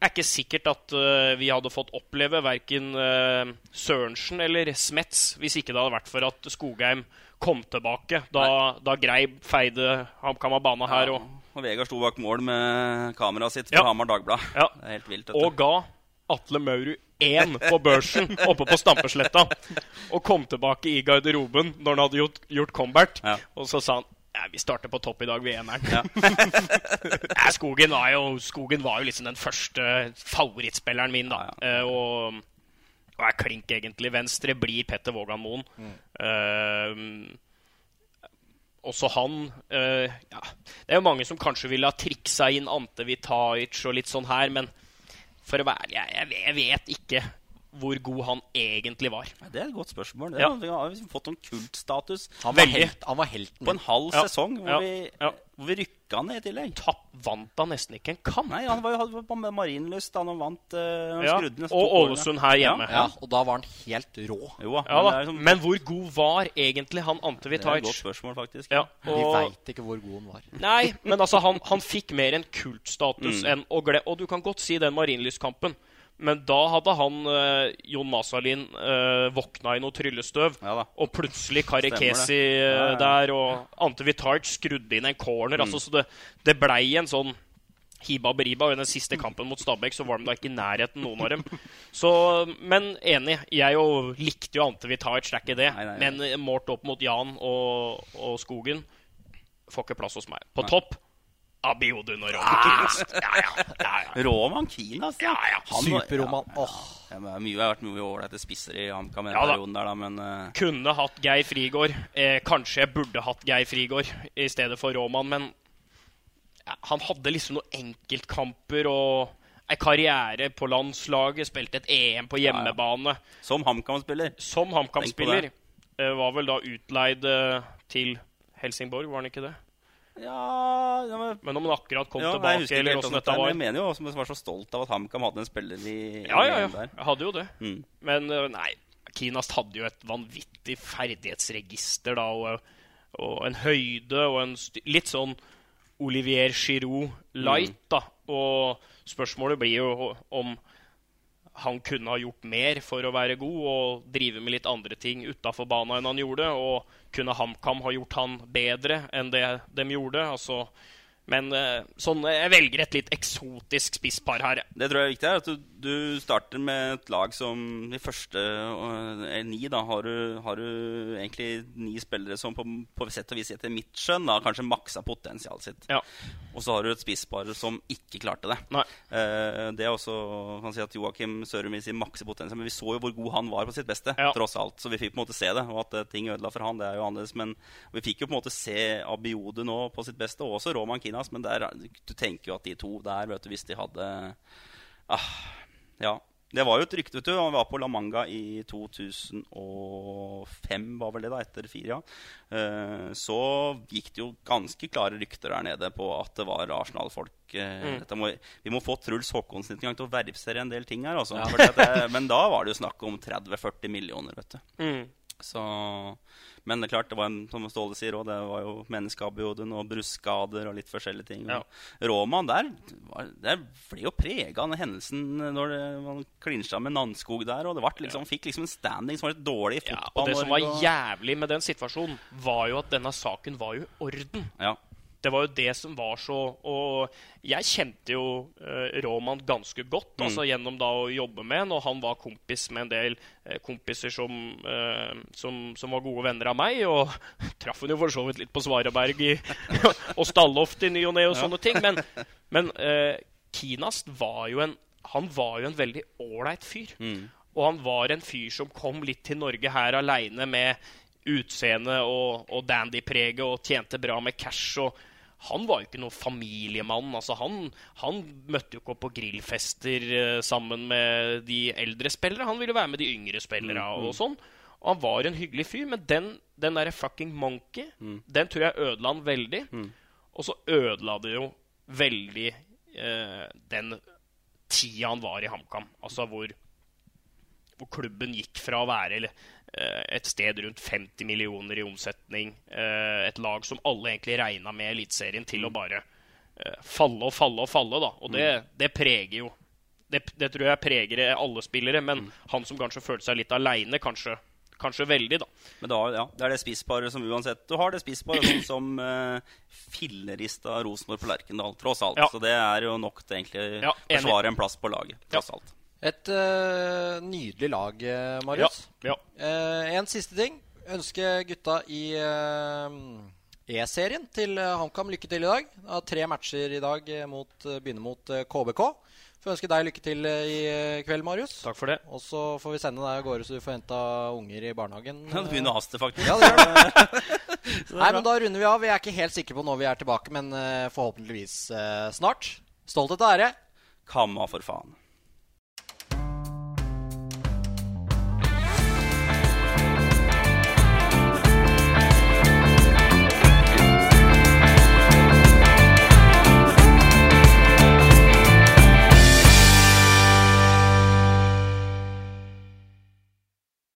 er ikke sikkert at uh, vi hadde fått oppleve verken uh, Sørensen eller Smets hvis ikke det hadde vært for at Skogheim kom tilbake da, da Greib feide HamKam av bana her og, Og Vegard sto bak mål med kameraet sitt på Ja. Hamar Dagblad. Ja. Det er helt vilt. og ga Atle Maurud én på børsen oppe på Stampesletta. Og kom tilbake i garderoben når han hadde gjort, gjort comeback. Ja. Og så sa han ja, vi starter på topp i dag, vi eneren. Ja. ja, Skogen var jo, Skogen var jo liksom den første favorittspilleren min, da. Eh, og, og er klink, egentlig. Venstre blir Petter Vågan Moen. Eh, også han uh, ja, Det er jo mange som kanskje ville ha triksa inn Ante Vitaic og litt sånn her, men for å være ærlig, jeg, jeg vet ikke hvor god han egentlig var. Det er et godt spørsmål. Det Ja. har, har liksom fått noen kultstatus Han var, helt, han var helten på en halv Ja. sesong hvor, Ja. Vi, Ja. hvor vi rykka ned i tillegg. Tapp, vant da nesten ikke en kamp. Nei, han var jo på Marienlyst da han vant. Uh, han Ja, skrudde og. Ålesund her hjemme. Ja, og da var han helt rå. Jo Ja, men da. liksom- Men hvor god var egentlig han Ante det er et godt spørsmål, faktisk. Ja, Vi og, veit ikke hvor god han var. nei, men altså, han, han fikk mer en kultstatus Mm. enn å glede Og du kan godt si den Marienlyst-kampen. Men da hadde han, eh, Jon Masalin, eh, våkna i noe tryllestøv. Ja. Og plutselig Kari. Kesi eh, Ja, ja. der, og Ante Vitarch skrudde inn en corner. Altså, så det, det blei en sånn hiba beriba. Og i den siste kampen mot Stabæk så var de da ikke i nærheten, noen av dem. Så, men enig. Jeg jo likte jo Ante Vitarch, det er ikke det. Nei, nei, nei. Men målt opp mot Jan og, og Skogen får ikke plass hos meg. På topp Abiodun og Roman Kinas. Ja, ja, ja, ja. Roman Kinas, ja. ja. Superroman. Ja, Åh. ja, men det mye, har vært mye ålreite spisser i HamKam Ja da. der, da, men eh, Kunne hatt Geir Frigård. Eh, kanskje jeg burde hatt Geir Frigård i stedet for Roman, men ja, han hadde liksom noen enkeltkamper og en karriere på landslaget. Spilte et EM på ja. hjemmebane. som HamKam-spiller Som HamKam-spiller. Eh, var vel da utleid eh, til Helsingborg, var han ikke det? Ja, ja men, Men om han akkurat kom ja, nei, jeg eller åssen hvordan dette var. Jeg mener jo også, jeg var så stolt av at HamKam hadde en spiller i Ja, ja, ja. Jeg hadde jo det. Mm. Men eh, nei, Kinast hadde jo et vanvittig ferdighetsregister da, og, og en høyde og en litt sånn Olivier Giroud light, da. Og spørsmålet blir jo om han kunne ha gjort mer for å være god og drive med litt andre ting utafor bana enn han gjorde. Og kunne HamKam ha gjort han bedre enn det de gjorde? Altså, men eh, sånn, jeg velger et litt eksotisk spisspar her. Det tror jeg er viktig. er at du, du starter med et lag som i første er ni. Da har du, har du egentlig ni spillere som på, på sett og vis etter mitt skjønn da, kanskje maksa potensialet sitt. Ja. Og så har du et spisspar som ikke klarte det. Nei. Eh, det er også kan si at Joakim Sørum i sin makse potensial, men vi så jo hvor god han var på sitt beste. Ja. tross alt, Så vi fikk på en måte se det. Og at eh, ting ødela for han, det er jo annerledes. Men vi fikk jo på en måte se Abiode nå på sitt beste, og også Roman Kinas. Men der, du tenker jo at de to der, vet du, hvis de hadde ah, Ja. Det var jo et rykte, vet du. Han var på La Manga i 2005, var vel det, da, etter fire, ja. Eh, så gikk det jo ganske klare rykter der nede på at det var Arsenal-folk. Mm. vi må få Truls Håkonsen en gang til å verifisere en del ting her, altså. Ja. det, men da var det jo snakk om 30-40 millioner, vet du. Mm. Så, men det er klart, det var en, som Ståle sier også, det var jo menneskeabioden og brustskader og litt forskjellige ting. Ja. Roma der, der ble jo prega av hendelsen når det, man klinsja med Nannskog der. Og det liksom, fikk liksom en standing som var litt dårlig i Ja, og det som var jævlig med den situasjonen, var jo at denne saken var jo orden. ja. Det var jo det som var så Og jeg kjente jo uh, Roman ganske godt Mm. altså gjennom da å jobbe med han, og han var kompis med en del uh, kompiser som, uh, som, som var gode venner av meg. Og traff hun jo for så vidt litt på Svaraberg i, og Stalloft i ny og ne og sånne ting. Men, men Kinast var jo en Han var jo en veldig ålreit fyr. Mm. Og han var en fyr som kom litt til Norge her aleine med utseende og, og dandy-preget og tjente bra med cash. og han var jo ikke noen familiemann. altså Han, han møtte jo ikke opp på grillfester uh, sammen med de eldre spillere. Han ville være med de yngre spillere og sånn. Og han var en hyggelig fyr, men den, den derre fucking monkey, den tror jeg ødela han veldig. Og så ødela det jo veldig uh, den tida han var i HamKam. Altså hvor hvor klubben gikk fra å være eh, et sted rundt 50 millioner i omsetning, eh, et lag som alle egentlig regna med Eliteserien, til å bare eh, falle og falle og falle. da. Og det, det preger jo det, det tror jeg preger alle spillere, men han som kanskje følte seg litt aleine, kanskje, kanskje veldig, da. Men da, ja, det er det spissparet som uansett Du har det spissparet som, som uh, fillerista Rosenborg på Lerkendal, tross alt. Ja. Så det er jo nok til egentlig Ja, forsvare en plass på laget, tross alt. Et uh, nydelig lag, eh, Marius. Ja. Eh, en siste ting. Ønske gutta i uh, E-serien til HamKam lykke til i dag. Er tre matcher i dag. Mot, begynner mot KBK. Får ønske deg lykke til i kveld, Marius. Takk for det. Og så får vi sende deg av gårde så du får henta unger i barnehagen. Ja, det begynner å haste, faktisk. Ja, det gjør det. Nei, men Da runder vi av. Vi er ikke helt sikre på når vi er tilbake, men forhåpentligvis snart. Stolthet og ære. Kamma, for faen.